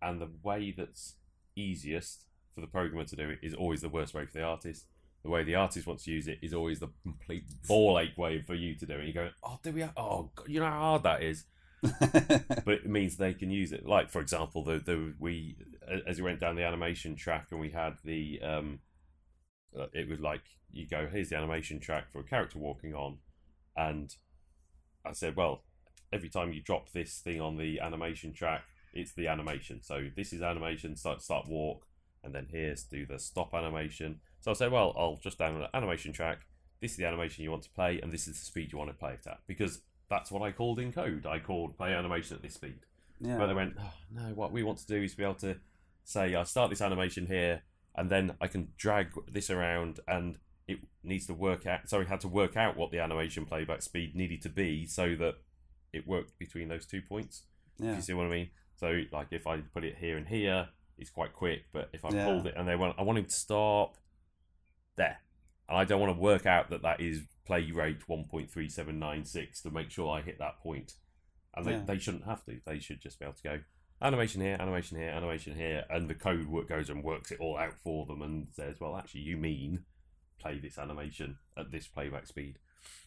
and the way that's easiest for the programmer to do it is always the worst way for the artist. The way the artist wants to use it is always the complete ball ache way for you to do it. You go, oh, do we? Have, oh, God, you know how hard that is. [LAUGHS] But it means they can use it. Like for example, the the we as we went down the animation track and we had the um, uh, it was like you go, here's the animation track for a character walking on, and I said, well, every time you drop this thing on the animation track, it's the animation. So this is animation, start start walk, and then here's do the stop animation. So I said, well, I'll just download an animation track. This is the animation you want to play, and this is the speed you want to play it at, because that's what I called in code. I called play animation at this speed. yeah. But they went, oh, no, what we want to do is be able to say, I start this animation here, and then I can drag this around, and it needs to work out. So we had to work out what the animation playback speed needed to be so that it worked between those two points. Yeah. you see what I mean? So, like, if I put it here and here, it's quite quick, but if I Yeah. pulled it and they want, I want him to stop there. And I don't want to work out that that is play rate 1.3796 to make sure I hit that point. And they, Yeah. they shouldn't have to. They should just be able to go animation here, animation here, animation here, and the code work goes and works it all out for them and says, well, actually, you mean play this animation at this playback speed.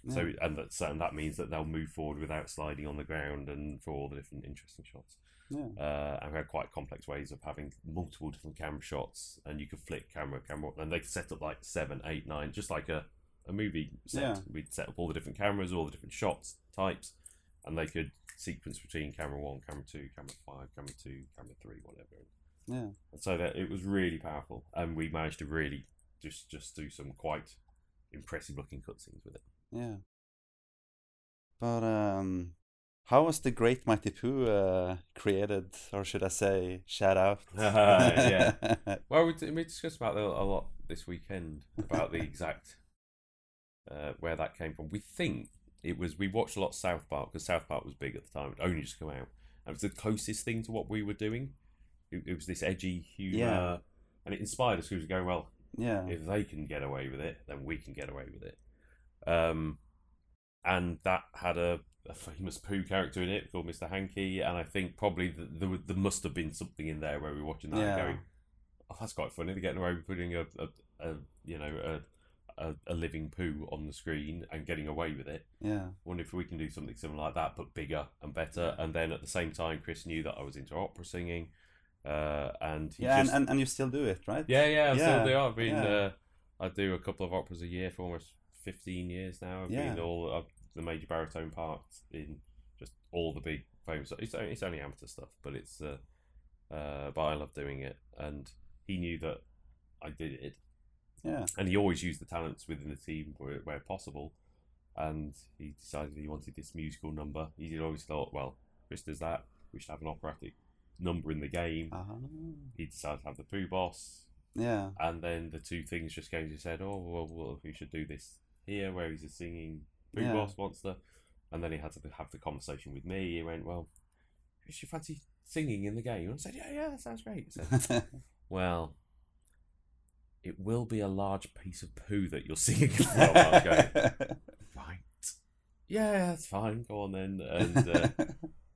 So and that and that means that they'll move forward without sliding on the ground and for all the different interesting shots. yeah. Uh, and we had quite complex ways of having multiple different camera shots, and you could flick camera, camera, and they could set up like seven, eight, nine, just like a, a movie set. Yeah. We'd set up all the different cameras, all the different shots types, and they could sequence between camera one, camera two, camera five, camera two, camera three, whatever. Yeah. And so that it was really powerful, and we managed to really just just do some quite impressive looking cutscenes with it. Yeah. But um, how was the Great Mighty Poo uh, created, or should I say, shout out? [LAUGHS] Yeah. [LAUGHS] Well, we, we discussed about that a lot this weekend about the [LAUGHS] exact uh, where that came from. We think it was we watched a lot of South Park because South Park was big at the time. It only just come out, and it was the closest thing to what we were doing. It, it was this edgy humor, Yeah. and it inspired us. We were going well. yeah. If they can get away with it, then we can get away with it. Um, and that had a, a famous poo character in it called Mr. Hankey, and I think probably th there, there must have been something in there where we were watching that and going, oh, that's quite funny. They're getting away with putting a, a, a you know a, a living poo on the screen and getting away with it. Yeah. wonder if we can do something similar like that, but bigger and better. And then at the same time, Chris knew that I was into opera singing, uh, and he Yeah, just, and, and, and you still do it, right? yeah, yeah, I Yeah, still do. I've been, yeah. uh, I do a couple of operas a year for almost fifteen years now. I've Yeah. been all uh, the major baritone parts in just all the big famous. It's only, it's only amateur stuff, but it's, uh, uh, but I love doing it, and he knew that I did it, Yeah. and he always used the talents within the team where, where possible. And he decided he wanted this musical number. He always thought, well, Chris does that. We should have an operatic number in the game. Uh-huh. He decided to have the Poo Boss, Yeah. and then the two things just came to head. Oh, well, well, we should do this here, where he's a singing Poo Yeah. Boss monster. And then he had to have the conversation with me. He went, well, Chris, you fancy singing in the game? And I said, yeah, yeah, that sounds great. Said, [LAUGHS] well, it will be a large piece of poo that you're [LAUGHS] singing from. I was going, right. Yeah, that's fine. Go on then. And uh, [LAUGHS]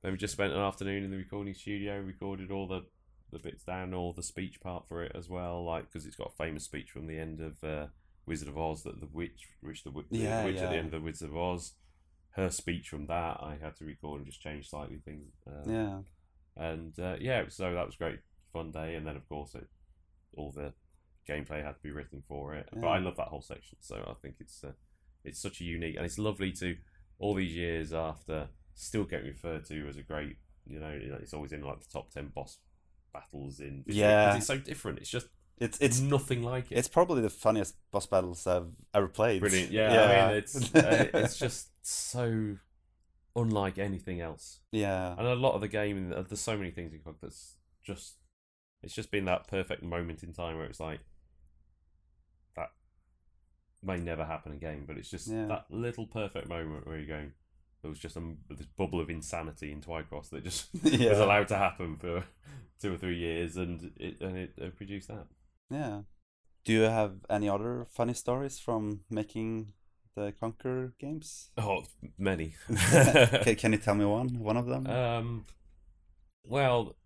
then we just spent an afternoon in the recording studio, recorded all the, the bits down, all the speech part for it as well, like because it's got a famous speech from the end of uh, Wizard of Oz that the witch, which the, the Yeah, witch at the end of the Wizard of Oz, her speech from that I had to record and just change slightly things. Uh, yeah. and uh, yeah, so that was a great fun day. And then of course it, all the gameplay had to be written for it. But I love that whole section, so I think it's uh, it's such a unique and it's lovely to all these years after still get referred to as a great. You know, it's always in like the top ten boss battles in. Yeah. it's so different. It's just It's it's nothing like it. it's probably the funniest boss battles I've ever played. brilliant. Yeah, I mean, it's uh, [LAUGHS] it's just so unlike anything else. yeah. And a lot of the game, there's so many things in COG that's just, it's just been that perfect moment in time where it's like, may never happen again, but it's just Yeah. that little perfect moment where you're going, there was just a, this bubble of insanity in Twycross that just [LAUGHS] [LAUGHS] Yeah. was allowed to happen for [LAUGHS] two or three years, and it and it produced that. Yeah. Do you have any other funny stories from making the Conker games? Oh, many. can, can you tell me one? One of them? Um, well,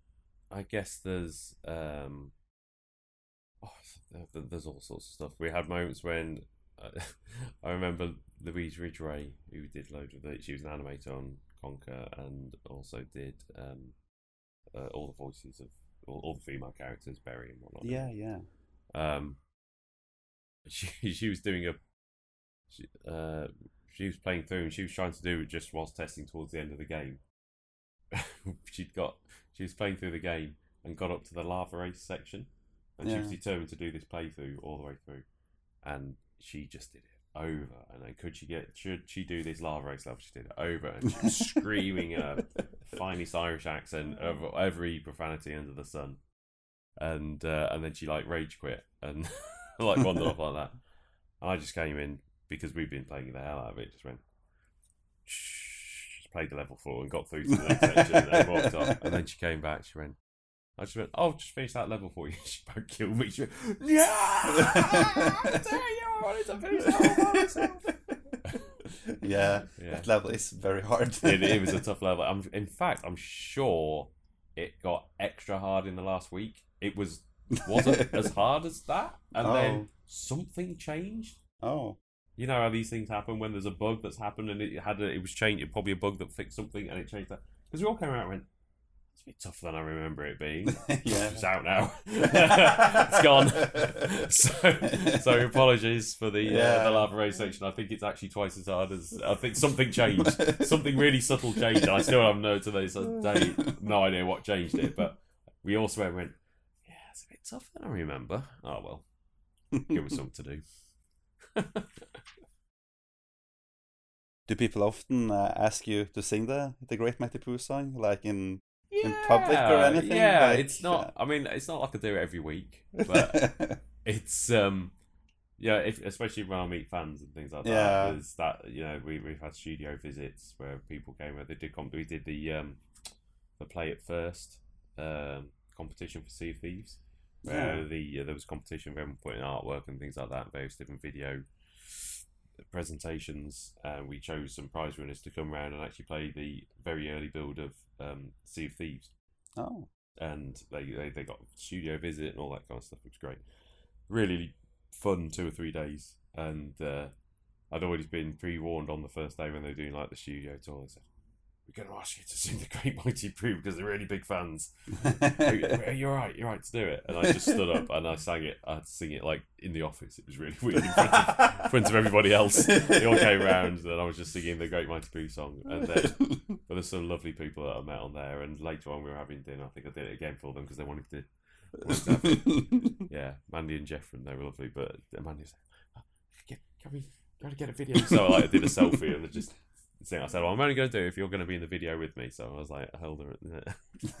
I guess there's um, oh, th- th- there's all sorts of stuff. We had moments when [LAUGHS] I remember Louise Ridgway, who did loads of it. She was an animator on Conker and also did um, uh, all the voices of all, all the female characters, Berri and whatnot. yeah, yeah. Um, she [LAUGHS] she was doing a she, uh, she was playing through and she was trying to do it just whilst testing towards the end of the game. [LAUGHS] She'd got she was playing through the game and got up to the lava race section, and she was determined to do this playthrough all the way through, and she just did it over and then could she get should she do this lava race level? She did it over and she was [LAUGHS] screaming in a finest Irish accent of every profanity under the sun, and uh, and then she like rage quit and [LAUGHS] like wandered off like that. And I just came in because we've been playing the hell out of it. Just went, shh, just played the level four and got through to the next section and then walked off. And then she came back. She went, I just went, oh, just finish that level for you. [LAUGHS] She about killed me. She went, yeah, I tell wanted to finish that myself. yeah, Yeah. that level is very hard. [LAUGHS] it, it was a [LAUGHS] tough level. I'm, in fact, I'm sure it got extra hard in the last week. It was wasn't [LAUGHS] as hard as that, and Oh. then something changed. Oh, You know how these things happen when there's a bug that's happened and it had a, it was changed. It probably a bug that fixed something and it changed that because we all came out and went. It's a bit tougher than I remember it being. [LAUGHS] Yeah. it's out now. [LAUGHS] it's gone. [LAUGHS] so, so apologies for the uh, Yeah. the lava race section. I think it's actually twice as hard as I think something changed. something really subtle changed. I still have no to this day, no idea what changed it. But we also went, went, yeah, it's a bit tougher than I remember. Oh well, give us something to do. Do people often uh, ask you to sing the the Great Mighty Poo song, like in in public or Yeah, anything? Yeah, Like, it's not. I mean, it's not like I do it every week, [LAUGHS] but it's um, yeah. If, especially when I meet fans and things like that. Yeah. There's that you know we we've had studio visits where people came. Where they did come. We did the um, the play at first um competition for Sea of Thieves. Where Yeah. the uh, there was competition for everyone putting artwork and things like that, various different video presentations, and we chose some prize winners to come around and actually play the very early build of um, Sea of Thieves. oh, and they, they they got studio visit and all that kind of stuff. It was great, really fun two or three days, and uh, I'd always been pre warned on the first day when they were doing like the studio tour. They said, "We're going to ask you to sing the Great [LAUGHS] Mighty Brew because they're really big fans." [LAUGHS] you're right. You're right to do it. And I just stood up and I sang it. I had to sing it like in the office. It was really [LAUGHS] weird in front of, in front of everybody else. They all came round and I was just singing the Great Mighty Poo song. And then, but there's some lovely people that I met on there. And later on, we were having dinner. I think I did it again for them because they wanted to. wanted to yeah, Mandy and Jeffrey, they were lovely. But Mandy said, oh, "Get- "Can we got to get a video?" So like, I did a selfie and I just. Thing. I said, well, I'm only going to do if you're going to be in the video with me. So I was like, hold on. [LAUGHS]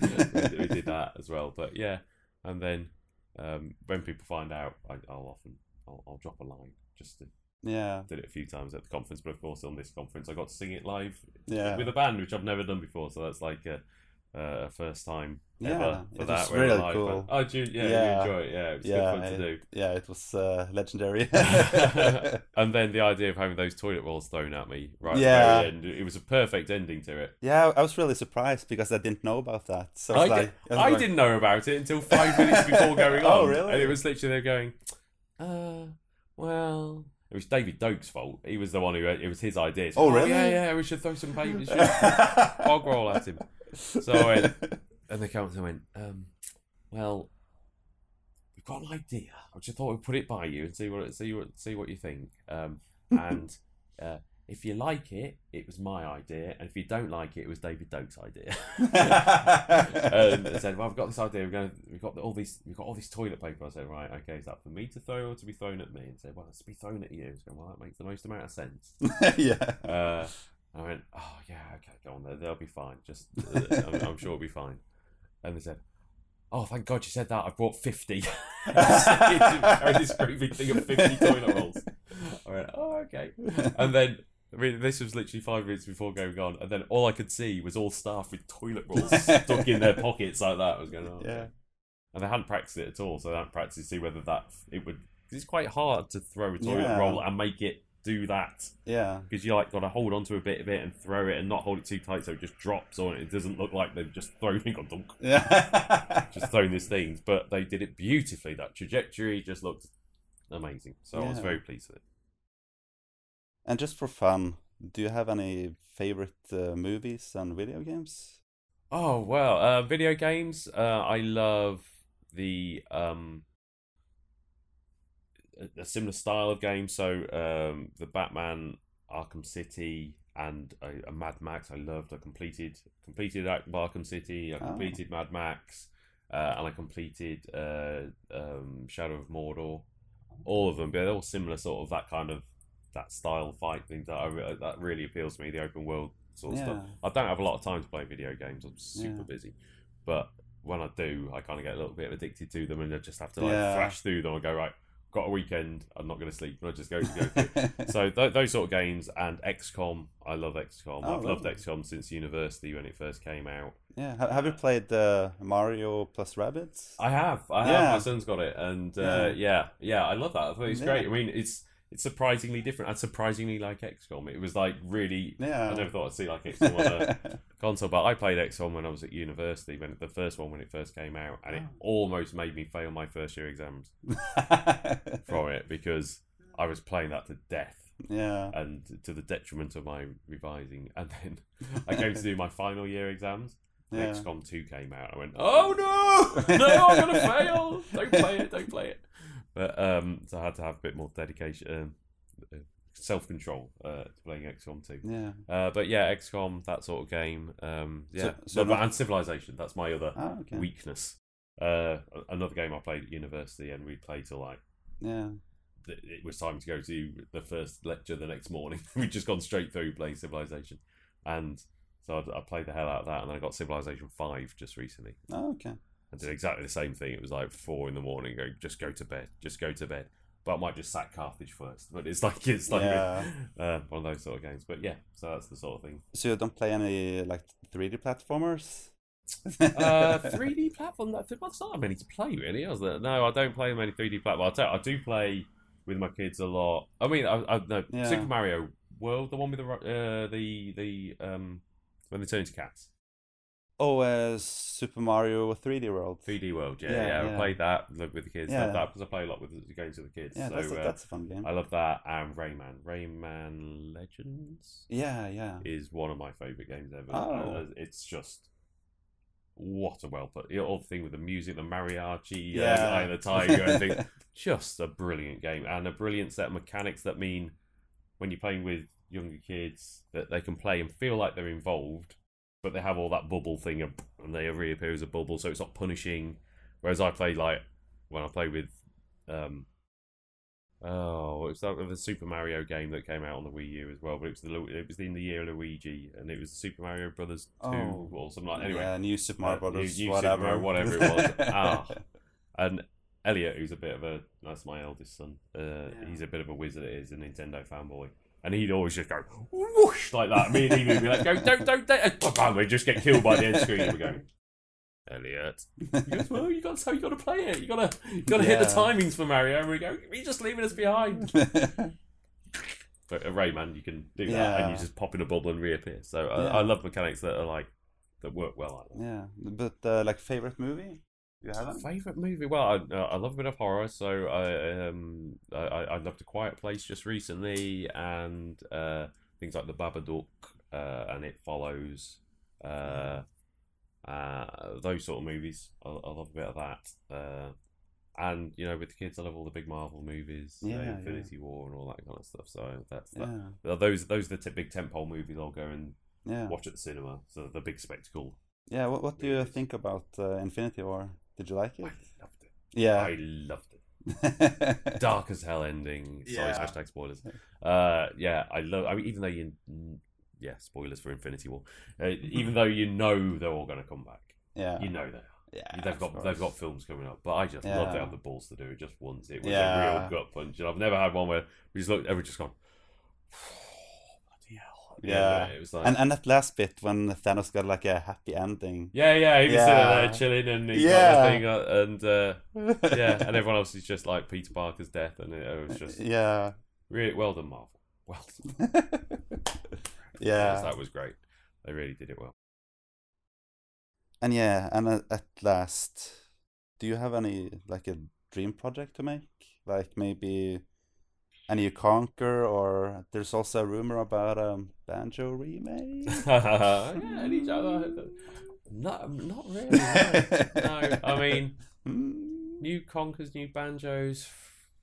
we, we did that as well. But yeah, and then um, when people find out, I, I'll often I'll, I'll drop a line. Just to, yeah, did it a few times at the conference, but of course on this conference I got to sing it live yeah. with a band, which I've never done before. So that's like a, a first time Yeah, ever for it that. was really cool. Oh, do you, yeah, Yeah. you enjoy it? Yeah, it was yeah, good fun to it- do. yeah, it was uh, legendary. [LAUGHS] [LAUGHS] and then the idea of having those toilet rolls thrown at me right Yeah. at the end, it was a perfect ending to it. yeah, I was really surprised because I didn't know about that. So I, it's like, I like- didn't know about it until five minutes before [LAUGHS] going on. Oh, really? And it was literally they're going, uh, well, it was David Doak's fault. He was the one who it was his idea. So, Oh, really? Yeah, yeah. We should throw some should bog roll at him. So I went, and the and went, um, well, we've got an idea. I just thought we'd put it by you and see what see what see what you think. Um, [LAUGHS] and uh, if you like it, it was my idea, and if you don't like it, it was David Doak's idea. [LAUGHS] and I said, "Well, I've got this idea. We're going. To, we've got all these. We've got all this toilet paper." I said, "Right, okay. Is that for me to throw or to be thrown at me?" And said, "Well, it's to be thrown at you." I said, "Well, that makes the most amount of sense." [LAUGHS] yeah. Uh, I went, "Oh yeah, okay, go on there. They'll be fine. Just, uh, I'm, I'm sure it'll be fine." And they said, "Oh, thank God you said that. I brought 50. Carried this great big thing of fifty toilet rolls." I went, "Oh, okay." And then. I mean, this was literally five minutes before going on, and then all I could see was all staff with toilet rolls stuck in their [LAUGHS] pockets like that. Was going, oh, okay." Yeah. and they hadn't practiced it at all, so they hadn't practiced to see whether that it would. It's quite hard to throw a toilet Yeah. roll and make it do that Yeah. because you like got to hold onto a bit of it and throw it and not hold it too tight so it just drops or it doesn't look like they've just thrown it on dunk, [LAUGHS] Yeah. [LAUGHS] just thrown these things. But they did it beautifully. That trajectory just looked amazing. So I was very pleased with it. and just for fun, do you have any favorite uh, movies and video games? Oh well, uh, video games. Uh, I love the um, a, a similar style of game. So um, the Batman, Arkham City, and a, a Mad Max. I loved. I completed completed Ar- Arkham City. I Oh. completed Mad Max, uh, and I completed uh, um, Shadow of Mordor. All of them, but they're all similar, sort of that kind of that style fight thing that I, re- that really appeals to me. The open world sort of stuff. I don't have a lot of time to play video games. I'm super Yeah. busy, but when I do, I kind of get a little bit addicted to them, and I just have to like Yeah. flash through them. I go right, got a weekend. I'm not going to sleep, I just go to go. [LAUGHS] so th- those sort of games and XCOM, I love XCOM. Oh, I've loved. XCOM since university when it first came out. yeah. Have you played uh, Mario plus Rabbids? I have, I have. Yeah. My son's got it, and uh, Yeah. yeah, yeah, I love that. I thought it's Yeah. great. I mean, it's it's surprisingly different and surprisingly like XCOM. It was like really. Yeah. I never thought I'd see like XCOM on a [LAUGHS] console, but I played XCOM when I was at university when the first one when it first came out, and it almost made me fail my first year exams [LAUGHS] from it because I was playing that to death yeah. and to the detriment of my revising. [LAUGHS] And then I came to do my final year exams. and Yeah. XCOM 2 came out. I went, oh no, no, I'm gonna fail. Don't play it, don't play it. But um, so I had to have a bit more dedication, um, uh, self control uh, to playing XCOM 2. Yeah. Uh, but yeah, XCOM, that sort of game. Um, yeah, so No, but- not- and Civilization. That's my other Ah, okay. weakness. Uh, another game I played at university, and we played till like Yeah. th- it was time to go to the first lecture the next morning. [LAUGHS] We'd just gone straight through playing Civilization, and so I, I played the hell out of that, and then I got Civilization Five just recently. Oh, okay. I did exactly the same thing. It was like four in the morning. Go, just go to bed. Just go to bed. But I might just sack Carthage first. But it's like it's like Yeah. [LAUGHS] uh, one of those sort of games. But yeah, so that's the sort of thing. So you don't play any like 3D platformers? Uh, [LAUGHS] 3D platform. That's not many to play, really. Is there? No, I don't play many 3D platform. I tell I do play with my kids a lot. I mean, I, I no, Yeah. Super Mario World, the one with the uh, the the um when they turn into cats. Oh, uh, Super Mario 3D World. 3D World, yeah, Yeah, yeah. I played that with the kids. Yeah. Love that because I play a lot with the games with the kids. Yeah, so that's a, uh, that's a fun game. I love that. And Rayman, Rayman Legends Yeah, yeah. is one of my favorite games ever. Oh. Uh, It's just what a well put. The whole thing with the music, the mariachi, Yeah. Eye of the Tiger, and things. [LAUGHS] just a brilliant game and a brilliant set of mechanics that mean when you're playing with younger kids that they can play and feel like they're involved, but they have all that bubble thing and, and they reappear as a bubble, so it's not punishing. Whereas I play like when I play with um oh it was that the Super Mario game that came out on the Wii U as well, but it was the it was in the year Luigi and it was Super Mario Brothers two Oh. or something like anyway. Yeah, New Super Mario Uh, New- Brothers, New Super whatever. Mario, whatever it was. [LAUGHS] Ah. And Elliot, who's a bit of a that's my eldest son. Uh, He's a bit of a wizard. It is a Nintendo fanboy, and he'd always just go whoosh like that. Me and he would be like, "Go, don't, don't, don't!" and we'd just get killed by the end screen. And we go, Elliot. He goes, "Well, you got so you got to play it. You got to, you got to hit the timings for Mario." And we go, "You're just leaving us behind." [LAUGHS] But a Rayman, you can do that, and you just pop in a bubble and reappear. So I, Yeah. I love mechanics that are like that work well like that. yeah, but uh, like favorite movie? Do you have? Favorite movie? Well, I, uh, I love a bit of horror, so I um I, I loved A Quiet Place just recently, and uh, things like The Babadook uh, and It Follows, uh, uh, those sort of movies. I, I love a bit of that. Uh, and you know, with the kids, I love all the big Marvel movies, uh, Yeah, yeah. Infinity War, and all that kind of stuff. So that's that. Yeah, Those those are the t- big tentpole movies I'll go and yeah, watch at the cinema. So the big spectacle. yeah. What What do you think about uh, Infinity War? Did you like it? I loved it. Yeah. I loved it. [LAUGHS] dark as hell ending. Sorry, Yeah. hashtag spoilers. Uh, yeah, I love. I mean, even though you, yeah, spoilers for Infinity War. Uh, [LAUGHS] even though you know they're all going to come back, yeah. you know they are. yeah. They've got they've got films coming up, but I just love they have the balls to do it just once. It was a real gut punch, and I've never had one where we just looked, everyone just gone. [SIGHS] Yeah. it was like. And and that last bit when Thanos got like a happy ending. yeah, yeah, he was sitting Yeah. there chilling, and he Yeah. got the thing, uh, and uh, [LAUGHS] yeah, and everyone else is just like Peter Parker's death, and it, it was just yeah. really well done, Marvel. Well done. [LAUGHS] yeah. that was great. They really did it well. And yeah, and at last, do you have any like a dream project to make? Like maybe any you Conker, or there's also a rumor about a banjo remake. [LAUGHS] yeah, and each other. Not, not really. No. no, I mean, [LAUGHS] Hmm. new conkers, new banjos.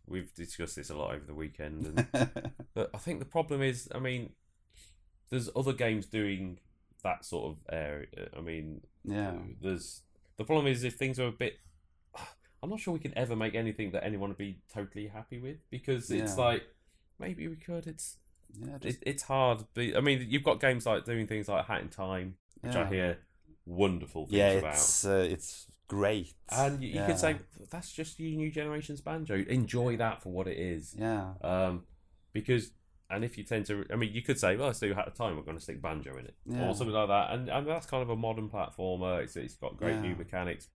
We've discussed this a lot over the weekend, and [LAUGHS] but I think the problem is, I mean, there's other games doing that sort of area. I mean, yeah, there's the problem is if things are a bit. I'm not sure we can ever make anything that anyone would be totally happy with because it's Yeah. like maybe we could. It's yeah, it, it's hard. But, I mean, you've got games like doing things like Hat in Time, which yeah. I hear wonderful things yeah, about. it's uh, it's great. And you, you yeah. could say that's just your new generation's banjo. Enjoy that for what it is. yeah, Um, because and if you tend to, I mean, you could say, well, let's do Hat of Time. We're going to stick banjo in it, Yeah. or something like that. And and that's kind of a modern platformer. It's it's got great new mechanics.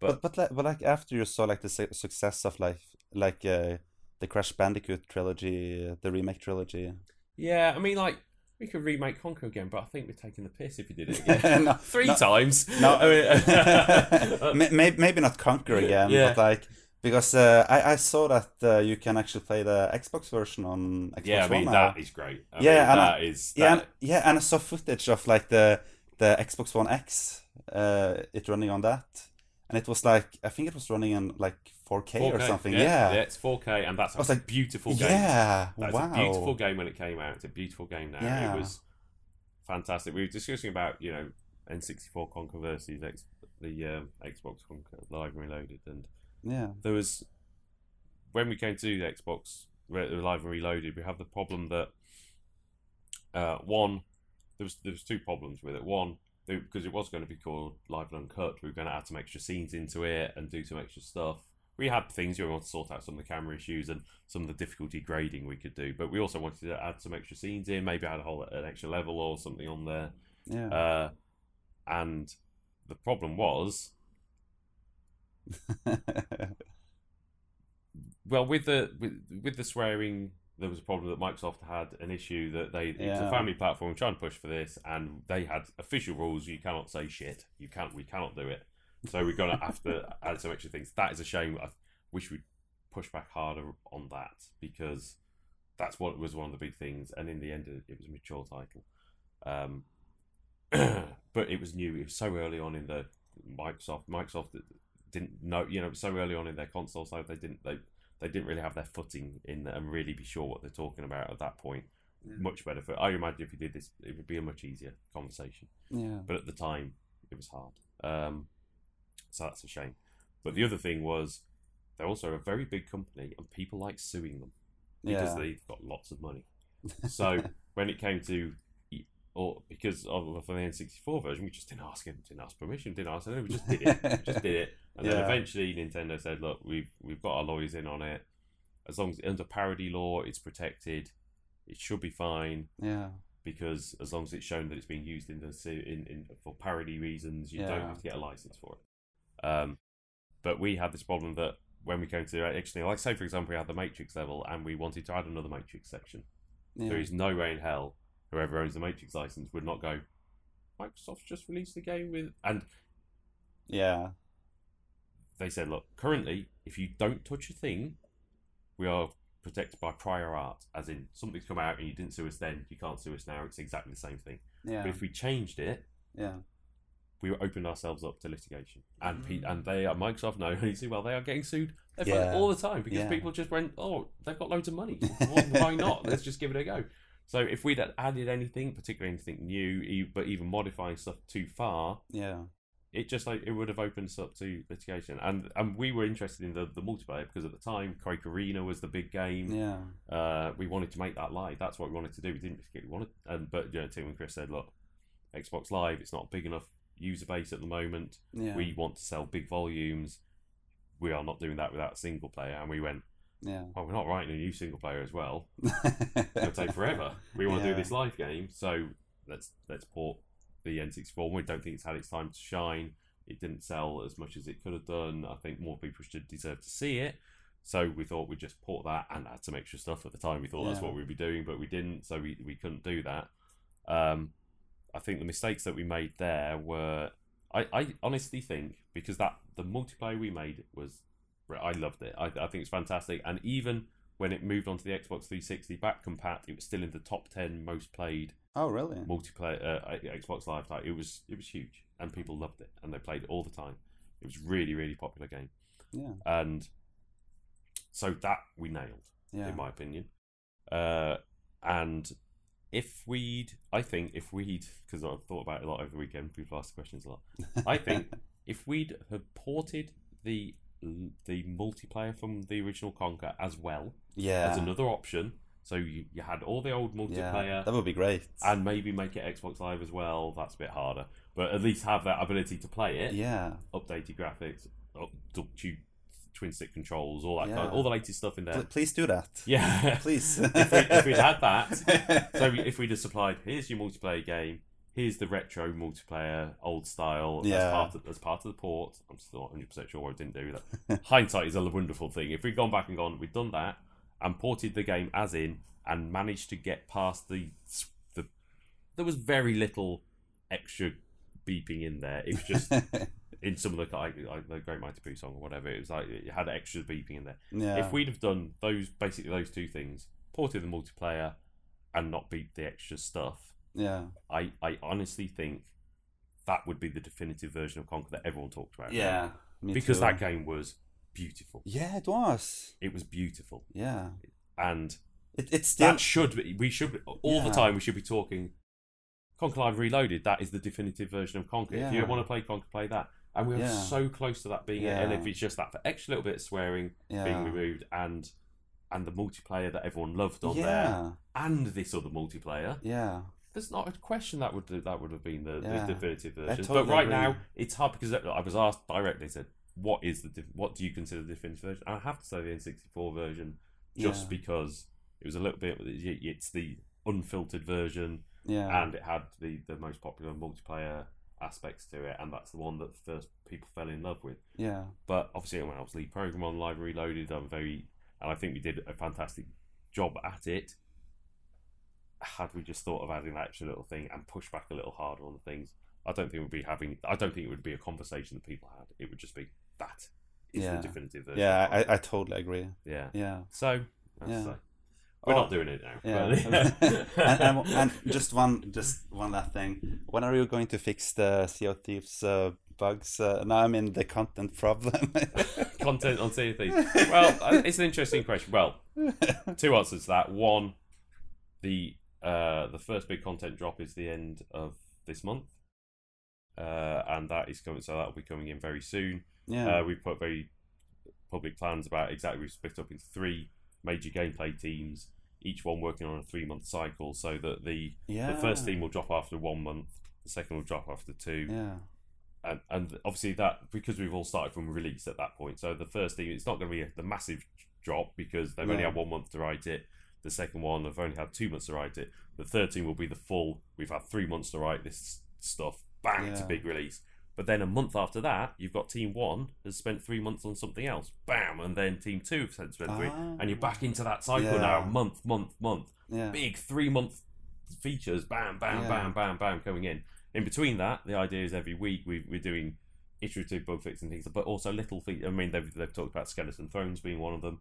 But but like, but like after you saw like the su- success of like like uh, the Crash Bandicoot trilogy, the remake trilogy. Yeah, I mean, like we could remake Conker again, but I think we're taking the piss if we did it [LAUGHS] again. No, Three no. times. No, I mean, [LAUGHS] [LAUGHS] maybe maybe not Conker again, Yeah. but like because uh, I I saw that uh, you can actually play the Xbox version on Xbox yeah, I mean One now. that is great. I Yeah, mean, and I- that is yeah, and, yeah, and I saw footage of like the the Xbox One X, uh, it running on that, and it was like I think it was running in like 4K, or 4K, something. Yeah, Yeah, yeah, it's 4K, and that's a I was like, beautiful game. yeah, That's wow, a beautiful game when it came out. It's a beautiful game now. Yeah. It was fantastic. We were discussing about you know N64 Conker versus X, the um, Xbox Conker Live and Reloaded, and yeah, there was when we came to the Xbox Live and Reloaded, we have the problem that uh, one there was there was two problems with it. One because it was going to be called Live and Uncut, we were going to add some extra scenes into it and do some extra stuff. We had things we wanted to sort out some of the camera issues and some of the difficulty grading we could do, but we also wanted to add some extra scenes in, maybe add a whole an extra level or something on there. yeah, Uh, and the problem was [LAUGHS] well with the with, with the swearing there was a problem that Microsoft had an issue that they it's a family platform trying to push for this, and they had official rules. You cannot say shit. You can't. We cannot do it. So we're gonna have to [LAUGHS] add some extra things. That is a shame. I wish we'd push back harder on that because that's what was one of the big things. And in the end, it was a mature title. Um, [CLEARS THROAT] but it was new. It was so early on in the Microsoft. Microsoft didn't know. You know, so early on in their console side. They didn't. They they didn't really have their footing in and really be sure what they're talking about at that point. Yeah. Much better for. I imagine if you did this, it would be a much easier conversation. Yeah. But at the time, it was hard. Um, so that's a shame. But the other thing was, they're also a very big company, and people like suing them because Yeah. they've got lots of money. So [LAUGHS] when it came to, or because of the N64 version, we just didn't ask him, didn't ask permission, didn't ask anything. We just did it. we just did it. [LAUGHS] And then eventually, Nintendo said, "Look, we've we've got our lawyers in on it. As long as under parody law, it's protected. It should be fine." Yeah. because as long as it's shown that it's being used in the in, in for parody reasons, you don't have to get a license for it. Um, but we had this problem that when we came to actually, like say for example, we had the Matrix level and we wanted to add another Matrix section. Yeah. There is no way in hell whoever owns the Matrix license would not go. Microsoft's just released the game with, and yeah. they said, look, currently, if you don't touch a thing, we are protected by prior art, as in something's come out and you didn't sue us then, you can't sue us now. It's exactly the same thing. Yeah. But if we changed it, Yeah. we opened ourselves up to litigation, and pe- Mm. and they are Microsoft know [LAUGHS] you see well they are getting sued Yeah. all the time because Yeah. people just went oh they've got loads of money why not let's just give it a go. So if we'd had added anything, particularly anything new, but even modifying stuff too far, Yeah. it just like it would have opened us up to litigation. And and we were interested in the, the multiplayer because at the time Quake Arena was the big game. Yeah. Uh, we wanted to make that live. That's what we wanted to do. We didn't particularly want it. And but you know, Tim and Chris said, look, Xbox Live, it's not big enough user base at the moment. Yeah. We want to sell big volumes. We are not doing that without single player. And we went, Yeah. oh, we're not writing a new single player as well. [LAUGHS] It'll take forever. We want to do this live game, so let's let's port the N64. We don't think it's had its time to shine. It didn't sell as much as it could have done. I think more people should deserve to see it. So we thought we'd just port that and add some extra stuff at the time. We thought that's what we'd be doing, but we didn't, so we, we couldn't do that. Um, I think the mistakes that we made there were I, I honestly think because that the multiplayer we made was I loved it. I, I think it's fantastic. And even when it moved on to the Xbox 360 back compat, it was still in the top 10 most played oh, really? multiplayer uh, Xbox Live title. It was it was huge, and people loved it, and they played it all the time. It was really really popular game, Yeah. and so that we nailed, Yeah. in my opinion. Uh, and if we'd, I think if we'd, because I've thought about it a lot over the weekend, people ask the questions a lot. I think [LAUGHS] if we'd have ported the the multiplayer from the original Conker as well yeah. as another option, so you, you had all the old multiplayer yeah. That would be great. and maybe make it Xbox Live as well. That's a bit harder, but at least have that ability to play it. yeah. Updated graphics, up, twin stick controls, all that Yeah. kind, all the latest stuff in there. Please do that. [LAUGHS] Yeah, Please. if, we, if we'd had that, [LAUGHS] so if we'd have supplied, here's your multiplayer game, here's the retro multiplayer, old style, as Yeah. part of, as part of the port. I'm still not 100 percent sure I didn't do that. [LAUGHS] Hindsight is a wonderful thing. If we'd gone back and gone, we'd done that and ported the game as in, and managed to get past the the, there was very little extra beeping in there. It was just [LAUGHS] in some of the like, like the Great Mighty Poo song or whatever. It was like it had extra beeping in there. yeah. If we'd have done those basically those two things, ported the multiplayer and not beat the extra stuff, yeah. I, I honestly think that would be the definitive version of Conker that everyone talked about. Yeah. Because too. that game was beautiful. Yeah, it was. It was beautiful. Yeah. And It, it's still. that should be we should be, all the time we should be talking Conker Live Reloaded, that is the definitive version of Conker. If you want to play Conker, play that. And we are Yeah. so close to that being it. And if it's just that for extra little bit of swearing being removed and and the multiplayer that everyone loved on there and this other multiplayer, Yeah. There's not a question that would that would have been the, Yeah. the definitive version. totally but right now, it's hard because I was asked directly. Said, "What is the what do you consider the definitive version?" And I have to say the N64 version, just yeah. because it was a little bit. It's the unfiltered version, Yeah. and it had the the most popular multiplayer aspects to it, and that's the one that first people fell in love with. yeah. But obviously, when I was lead program on Live Reloaded, I'm very, and I think we did a fantastic job at it. Had we just thought of adding that extra little thing and push back a little harder on the things, I don't think we'd be having. I don't think it would be a conversation that people had. It would just be that is Yeah. the definitive version. Yeah. I, I totally agree. yeah. Yeah. So that's Yeah. like- we're Oh, not doing it now. Yeah. [LAUGHS] and, and, and just one, just one last thing. When are you going to fix the of Thieves uh, bugs? Uh, now I'm in the content problem. [LAUGHS] content on of Thieves. Well, uh, it's an interesting question. Well, two answers to that. One, the uh, the first big content drop is the end of this month, uh, and that is coming. So that will be coming in very soon. yeah. Uh, we've put very public plans about exactly. We've split up into three major gameplay teams, each one working on a three month cycle, so that the yeah. the first team will drop after one month, the second will drop after two, Yeah. and and obviously that because we've all started from release at that point. So the first thing it's not going to be a, the massive drop because they've only had one month to write it. The second one I've only had two months to write it. The third team will be the full. We've had three months to write this stuff. Bang, it's a big release. But then a month after that, you've got team one has spent three months on something else. Bam, and then team two has spent three, ah. and you're back into that cycle now. Month, month, month Yeah. big three month features, bam, bam, Yeah. bam, bam, bam, coming in. In between that, the idea is every week we, we're doing iterative bug fixes and things, but also little features. I mean, they've, they've talked about Skeleton Thrones being one of them.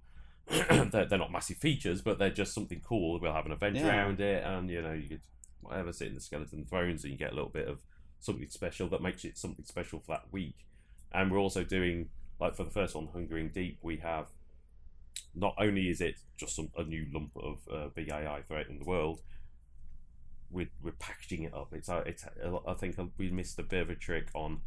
[CLEARS THROAT] they're, they're not massive features, but they're just something cool. We'll have an event Yeah. around it, and you know, you could whatever sit in the Skeleton Thrones, and you get a little bit of something special that makes it something special for that week. And we're also doing like for the first one, Hungering Deep, we have not only is it just some, a new lump of uh, big AI threat in the world, we're, we're packaging it up. It's, uh, it's I think we missed a bit of a trick on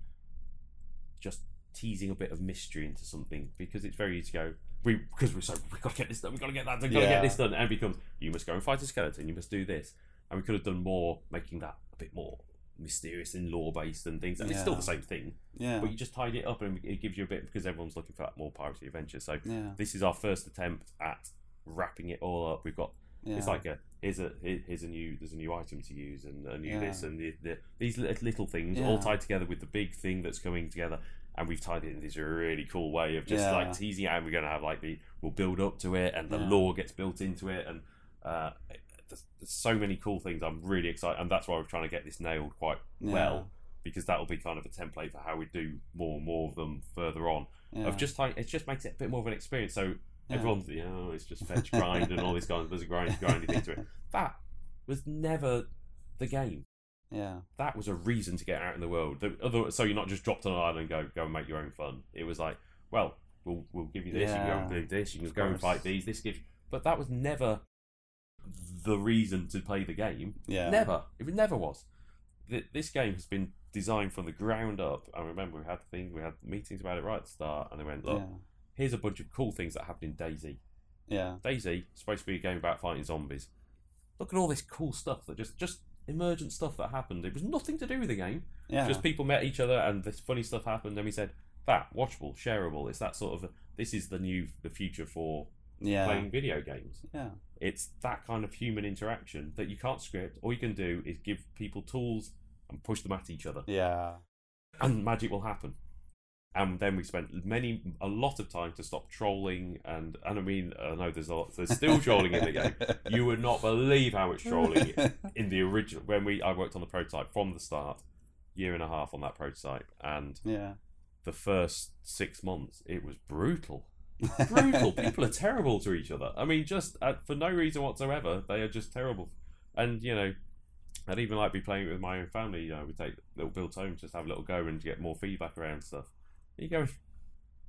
just teasing a bit of mystery into something because it's very easy to go. We because we're so we've got to get this done. We've got to get that done. We've got to Yeah. get this done. And it becomes you must go and fight a skeleton. You must do this. And we could have done more, making that a bit more mysterious and lore based and things. And it's still the same thing, Yeah. but you just tied it up and it gives you a bit because everyone's looking for that more piracy adventure. So Yeah. this is our first attempt at wrapping it all up. We've got Yeah. it's like a here's a here's a new there's a new item to use and a new Yeah. this and the, the, these little things Yeah. all tied together with the big thing that's coming together. And we've tied it in this really cool way of just Yeah. like teasing out. We're going to have like the we'll build up to it and the Yeah. lore gets built into it and uh, there's, there's so many cool things. I'm really excited and that's why we're trying to get this nailed quite Yeah. well because that will be kind of a template for how we do more and more of them further on of just like it just makes it a bit more of an experience. So everyone's you know it's just fetch grind and all these of there's a grind grindy thing to it. [LAUGHS] That was never the game. Yeah. That was a reason to get out in the world. The other, so you're not just dropped on an island and go go and make your own fun. It was like, well, we'll we'll give you this. You can go and do this. You can Of go and fight these. This gives. But that was never the reason to play the game. Yeah. Never. It never was. This game has been designed from the ground up. I remember we had the thing, we had meetings about it right at the start, and they went, look, Yeah. here's a bunch of cool things that happened in DayZ. Yeah. DayZ supposed to be a game about fighting zombies. Look at all this cool stuff that just just emergent stuff that happened. It was nothing to do with the game. Yeah. Just people met each other and this funny stuff happened. And we said that watchable, shareable. It's that sort of. this is the new the future for yeah. playing video games. Yeah. It's that kind of human interaction that you can't script. All you can do is give people tools and push them at each other, Yeah. and magic will happen. And then we spent many a lot of time to stop trolling and and I mean I know there's a lot there's still trolling in the game. [LAUGHS] You would not believe how much trolling in the original when we I worked on the prototype from the start, year and a half on that prototype, and yeah. the first six months it was brutal. [LAUGHS] Brutal. People are terrible to each other. I mean, just uh, for no reason whatsoever, they are just terrible. And you know, I'd even like be playing it with my own family. You know, we take little builds home, just have a little go and get more feedback around stuff. You go,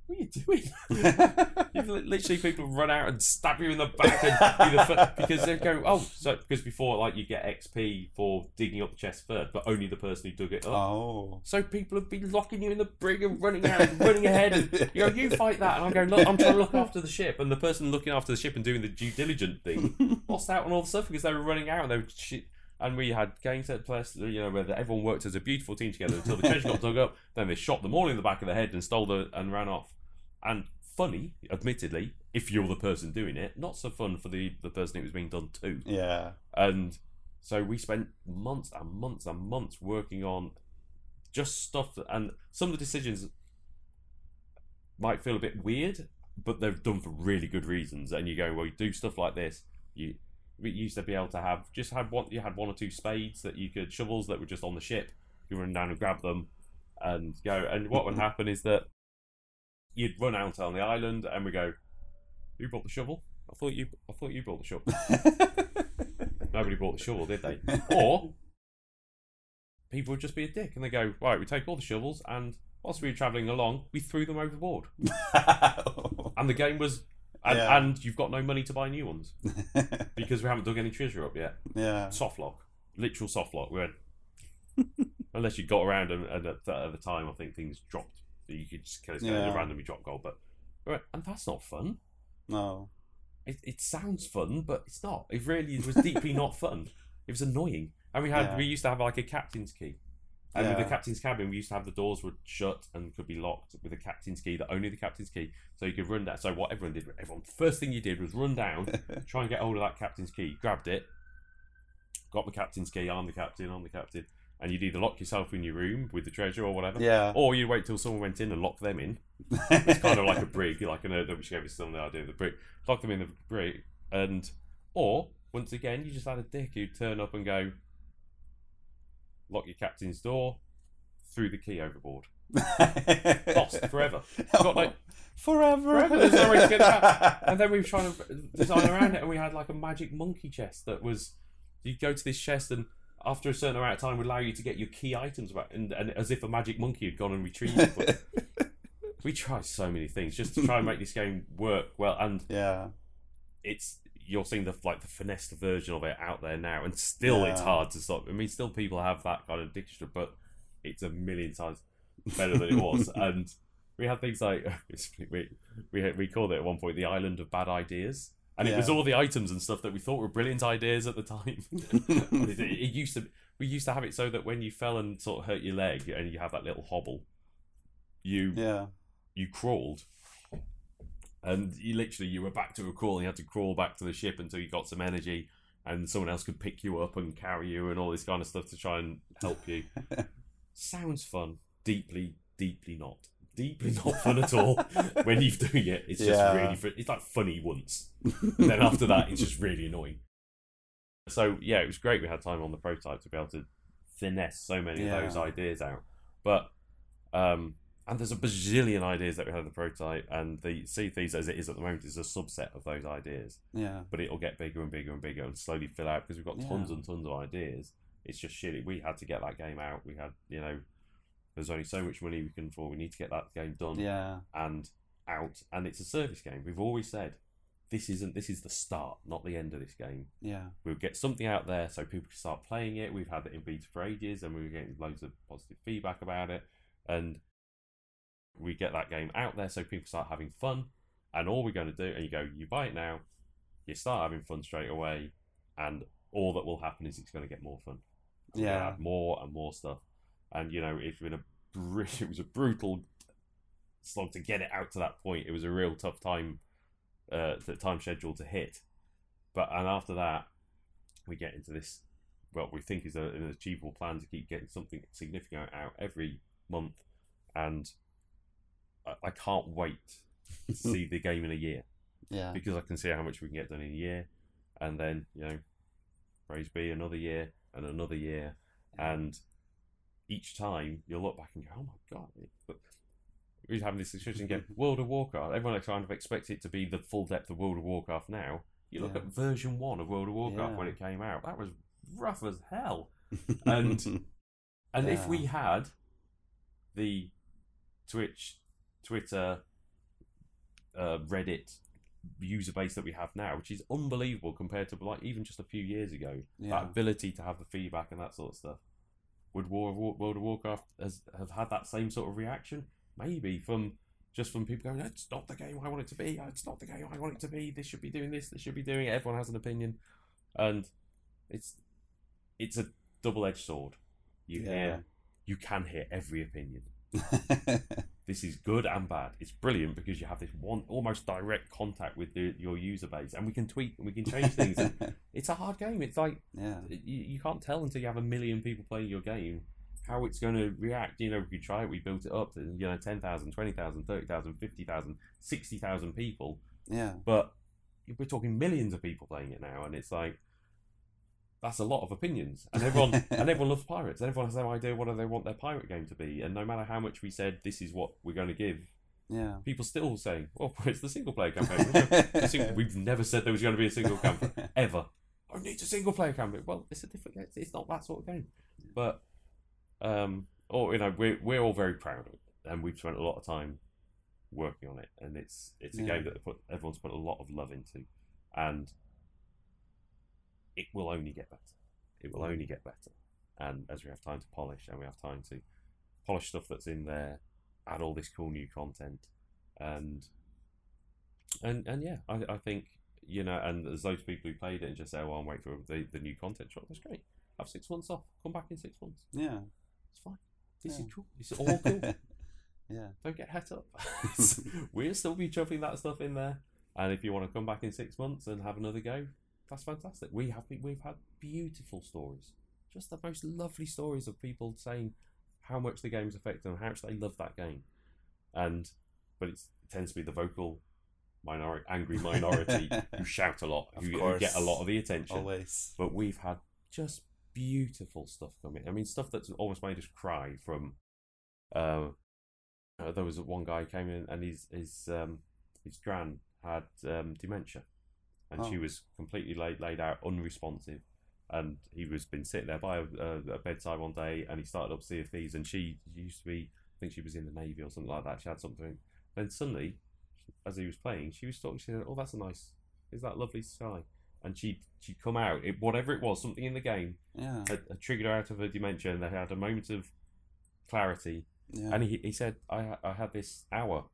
what are you doing? [LAUGHS] You've literally people run out and stab you in the back and do the fir- because they go, oh so because before like you get XP for digging up the chest first, but only the person who dug it up. Oh. So people have been locking you in the brig and running out, and running ahead, and you go, you fight that, and I'm going, look, I'm trying to look after the ship, and the person looking after the ship and doing the due diligent thing [LAUGHS] lost out on all the stuff because they were running out and they were shit. And we had game set plus, you know, where everyone worked as a beautiful team together until the treasure got dug up. [LAUGHS] Then they shot them all in the back of the head and stole the and ran off. And funny, admittedly, if you're the person doing it, not so fun for the the person it was being done to. Yeah. And so we spent months and months and months working on just stuff, that, and some of the decisions might feel a bit weird, but they're done for really good reasons. And you go, well, you do stuff like this, You we used to be able to have just had one. You had one or two spades that you could shovels that were just on the ship. You run down and grab them, and go. And what would [LAUGHS] happen is that you'd run out on the island, and we go. Who brought the shovel? I thought you. I thought you brought the shovel. [LAUGHS] Nobody brought the shovel, did they? [LAUGHS] Or people would just be a dick and they go, right, we take all the shovels and whilst we were travelling along, we threw them overboard. And the game was, and, Yeah. and you've got no money to buy new ones [LAUGHS] because we haven't dug any treasure up yet. yeah. Soft lock, literal soft lock. We went, [LAUGHS] unless you got around and, and at, the, at the time, I think things dropped. You could just kind of Yeah. randomly drop gold, but we went, and that's not fun. No. It, it sounds fun, but it's not. It really was deeply [LAUGHS] not fun. It was annoying. And we had Yeah. we used to have like a captain's key. And with the captain's cabin, we used to have the doors would shut and could be locked with a captain's key, that only the captain's key. So you could run down. So what everyone did, everyone first thing you did was run down, [LAUGHS] try and get hold of that captain's key, grabbed it, got the captain's key, I'm the captain, I'm the captain, and you'd either lock yourself in your room with the treasure or whatever, Yeah. or you'd wait till someone went in and locked them in. It's kind of like a brig, like an uh, which gave us some of the idea of the brig. Lock them in the brig, and or once again, you just had a dick who'd turn up and go, lock your captain's door, threw the key overboard, [LAUGHS] lost forever. Oh, Got like forever. forever. There's no way to get it. [LAUGHS] And then we were trying to design around it, and we had like a magic monkey chest that was you'd go to this chest and. After a certain amount of time, would allow you to get your key items back, and, and as if a magic monkey had gone and retrieved it. [LAUGHS] we tried so many things just to try and make this game work well, and yeah. it's you're seeing the like the finessed version of it out there now, and still it's hard to stop. I mean, still people have that kind of addiction, but it's a million times better than it was. [LAUGHS] and we had things like [LAUGHS] we we we called it at one point the island of bad ideas, and it was all the items and stuff that we thought were brilliant ideas at the time. [LAUGHS] It, it used to we used to have it so that when you fell and sort of hurt your leg and you have that little hobble, you Yeah. you crawled and you literally you were back to a crawl and you had to crawl back to the ship until you got some energy and someone else could pick you up and carry you and all this kind of stuff to try and help you. [LAUGHS] Sounds fun. Deeply deeply not. Deeply not fun at all. [LAUGHS] When you're doing it it's just Yeah. really it's like funny once. And then after that it's just really annoying. So yeah it was great we had time on the prototype to be able to finesse so many Yeah. of those ideas out. But um and there's a bazillion ideas that we had in the prototype, and the Sea Thieves, as it is at the moment, is a subset of those ideas. Yeah. But it'll get bigger and bigger and bigger and slowly fill out because we've got tons Yeah. and tons of ideas. It's just shitty. We had to get that game out. We had, you know, there's only so much money we can afford. We need to get that game done Yeah. and out. And it's a service game. We've always said this isn't. This is the start, not the end of this game. Yeah. We'll get something out there so people can start playing it. We've had it in beta for ages, and we were getting loads of positive feedback about it. And we get that game out there so people start having fun. And all we're going to do, and you go, you buy it now, you start having fun straight away, and all that will happen is it's going to get more fun. It's Yeah. add more and more stuff. And you know, it's been a br- [LAUGHS] it was a brutal slog to get it out to that point. It was a real tough time, uh, time schedule to hit. But and after that, we get into this what we think is a, an achievable plan to keep getting something significant out every month, and I, I can't wait to [LAUGHS] see the game in a year Yeah. because I can see how much we can get done in a year, and then you know, praise be another year and another year, and each time you'll look back and go, oh my god. But we're having this discussion again. [LAUGHS] World of Warcraft. Everyone kind of expects it to be the full depth of World of Warcraft now. You look Yeah. at version one of World of Warcraft when it came out. That was rough as hell. [LAUGHS] And- And if we had the Twitch, Twitter, uh, Reddit user base that we have now, which is unbelievable compared to like even just a few years ago, that ability to have the feedback and that sort of stuff, would War of War, World of Warcraft has have had that same sort of reaction? Maybe from just from people going, "It's not the game I want it to be. It's not the game I want it to be. This should be doing this. This should be doing it." Everyone has an opinion, and it's it's a double edged sword. You Yeah. hear you can hear every opinion. [LAUGHS] This is good and bad. It's brilliant because you have this one almost direct contact with the, your user base, and we can tweak and we can change things. [LAUGHS] it's a hard game. It's like yeah. you, you can't tell until you have a million people playing your game how it's going to react. You know, we try it, we built it up to you know 10,000, 20,000, 30,000, 50,000, 60,000 people, Yeah. but we're talking millions of people playing it now, and it's like that's a lot of opinions, and everyone [LAUGHS] and everyone loves pirates, and everyone has no idea what they want their pirate game to be, and no matter how much we said this is what we're going to give, Yeah. people still saying, "Well, [LAUGHS] it's the single player campaign." [LAUGHS] We've never said there was going to be a single campaign ever. Oh, it needs a single player campaign. Well, it's a different. It's, it's not that sort of game. But, um, or you know, we're we're all very proud of it, and we've spent a lot of time working on it, and it's it's a Yeah. game that put, everyone's put a lot of love into, and it will only get better. It will only get better, and as we have time to polish, and we have time to polish stuff that's in there, add all this cool new content, and and and yeah, I, I think you know, and there's those people who played it and just say, "Well, I'm waiting for the, the new content drop." That's great. Have six months off. Come back in six months. Yeah. It's fine. This Yeah. is cool. It's all cool. [LAUGHS] yeah. Don't get het up. [LAUGHS] [LAUGHS] we'll still be chuffing that stuff in there. And if you want to come back in six months and have another go, that's fantastic. We have been, we've had beautiful stories, just the most lovely stories of people saying how much the game's affected them, how much they love that game, and but it's, it tends to be the vocal minority, angry minority [LAUGHS] who shout a lot, who, who get a lot of the attention. Always. But we've had just beautiful stuff coming. I mean, stuff that's almost made us cry. From uh, uh, there was one guy who came in and his his um, his gran had um, dementia, and oh. she Oh. was completely laid laid out, unresponsive. And he was been sitting there by a, a, a bedside one day, and he started up Sea of Thieves, and she used to be, I think she was in the navy or something like that. She had something. Then suddenly, as he was playing, she was talking. She said, "Oh, that's a nice. Is that lovely sky?" And she she'd come out, it, whatever it was, something in the game Yeah. had, had triggered her out of her dementia, and they had a moment of clarity. Yeah. And he, he said, I, I had this hour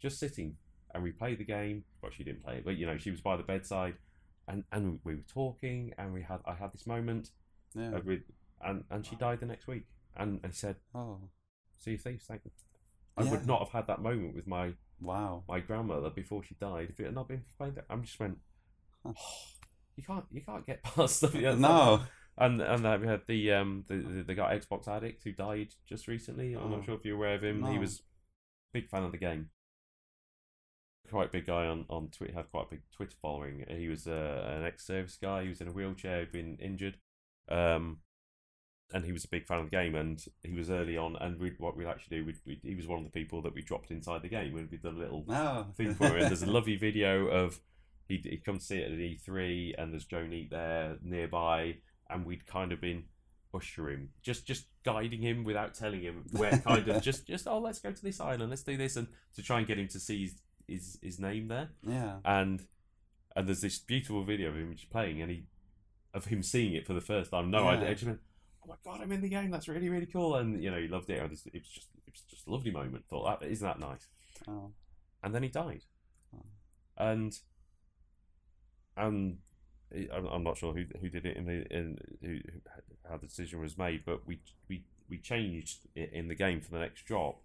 just sitting, and we played the game. Well, she didn't play it, but you know, she was by the bedside, and, and we were talking, and we had I had this moment yeah. uh, with, and, and she died the next week. And, he said, Oh. "Sea of Thieves, thank you." I Yeah. would not have had that moment with my Wow. my grandmother before she died if it had not been that. I'm just went, Huh. you can't you can't get [LAUGHS] past stuff. yeah, No. And and then we had the um the, the the guy Xbox addict who died just recently. I'm Oh. not sure if you're aware of him. He was a big fan of the game. Quite big guy on on Twitter. Had quite a big Twitter following. He was uh, an ex-service guy. He was in a wheelchair. Had been injured. Um, and he was a big fan of the game. And he was early on. And we what we'd actually do. We'd, we'd, he was one of the people that we dropped inside the game. We'd be the little No. thing for it. There's a lovely video of he'd, he'd come to see it at E3, and there's Joe Neate there nearby, and we'd kind of been ushering, just just guiding him without telling him where kind of [LAUGHS] just just oh let's go to this island, let's do this, and to try and get him to see his his, name there, Yeah. and and there's this beautiful video of him just playing, and he of him seeing it for the first time. No Yeah. idea. I just went, oh my god, I'm in the game. That's really really cool, and you know he loved it. Just, it was just it was just a lovely moment. Thought that isn't that nice Oh. and then he died. Oh. And and I'm, I'm not sure who who did it in the in who, who- how the decision was made, but we we we changed it in the game for the next drop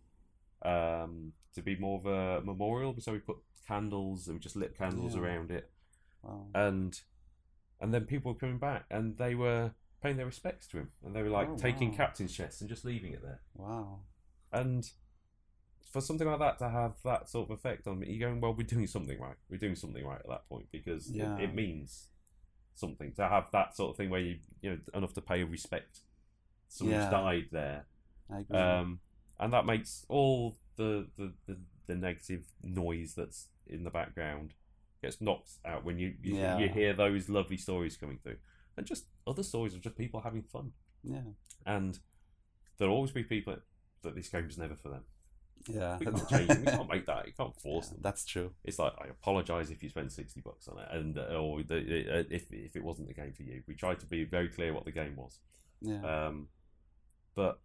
um, to be more of a memorial. So we put candles and we just lit candles Yeah. around it, Wow. and and then people were coming back and they were paying their respects to him, and they were like Oh, taking wow. captain's chests and just leaving it there Wow. and for something like that to have that sort of effect on me, you're going, well, we're doing something right. We're doing something right at that point because it- Yeah. it, means something to have that sort of thing where you, you know, enough to pay a respect. Someone's Yeah. died there, I agree. um, and that makes all the, the, the, the negative noise that's in the background gets knocked out when you you, Yeah. you hear those lovely stories coming through, and just other stories of just people having fun. yeah. And there'll always be people that this game's never for them. Yeah. We can't change. We can't make that. You can't [LAUGHS] force Yeah, them. That's true. It's like I apologise if you spent sixty bucks on it, and uh, or the, uh, if if it wasn't the game for you. We tried to be very clear what the game was. Yeah. Um, but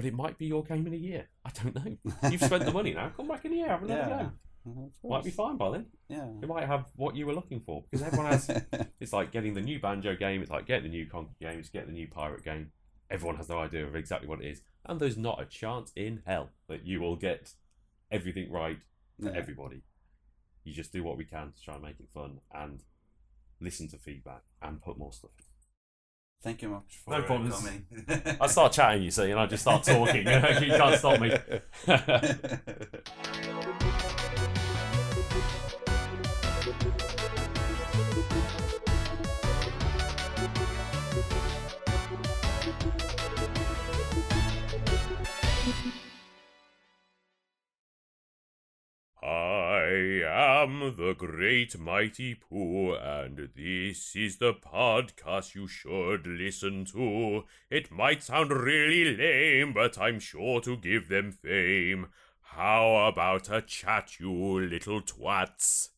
but it might be your game in a year. I don't know. You've spent the money now. Come back in a year, have another yeah. go. Might be fine by then. Yeah. It might have what you were looking for because everyone has. [LAUGHS] it's like getting the new banjo game. It's like getting the new Conker game. It's getting the new pirate game. Everyone has no idea of exactly what it is, and there's not a chance in hell that you will get everything right for Yeah. everybody. You just do what we can to try and make it fun and listen to feedback and put more stuff. in. Thank you much for No uh, problems. coming. I start chatting, you see, and I just start talking. [LAUGHS] [LAUGHS] you can't stop me. [LAUGHS] I am the great mighty Poo, and this is the podcast you should listen to. It might sound really lame, but I'm sure to give them fame. How about a chat, you little twats?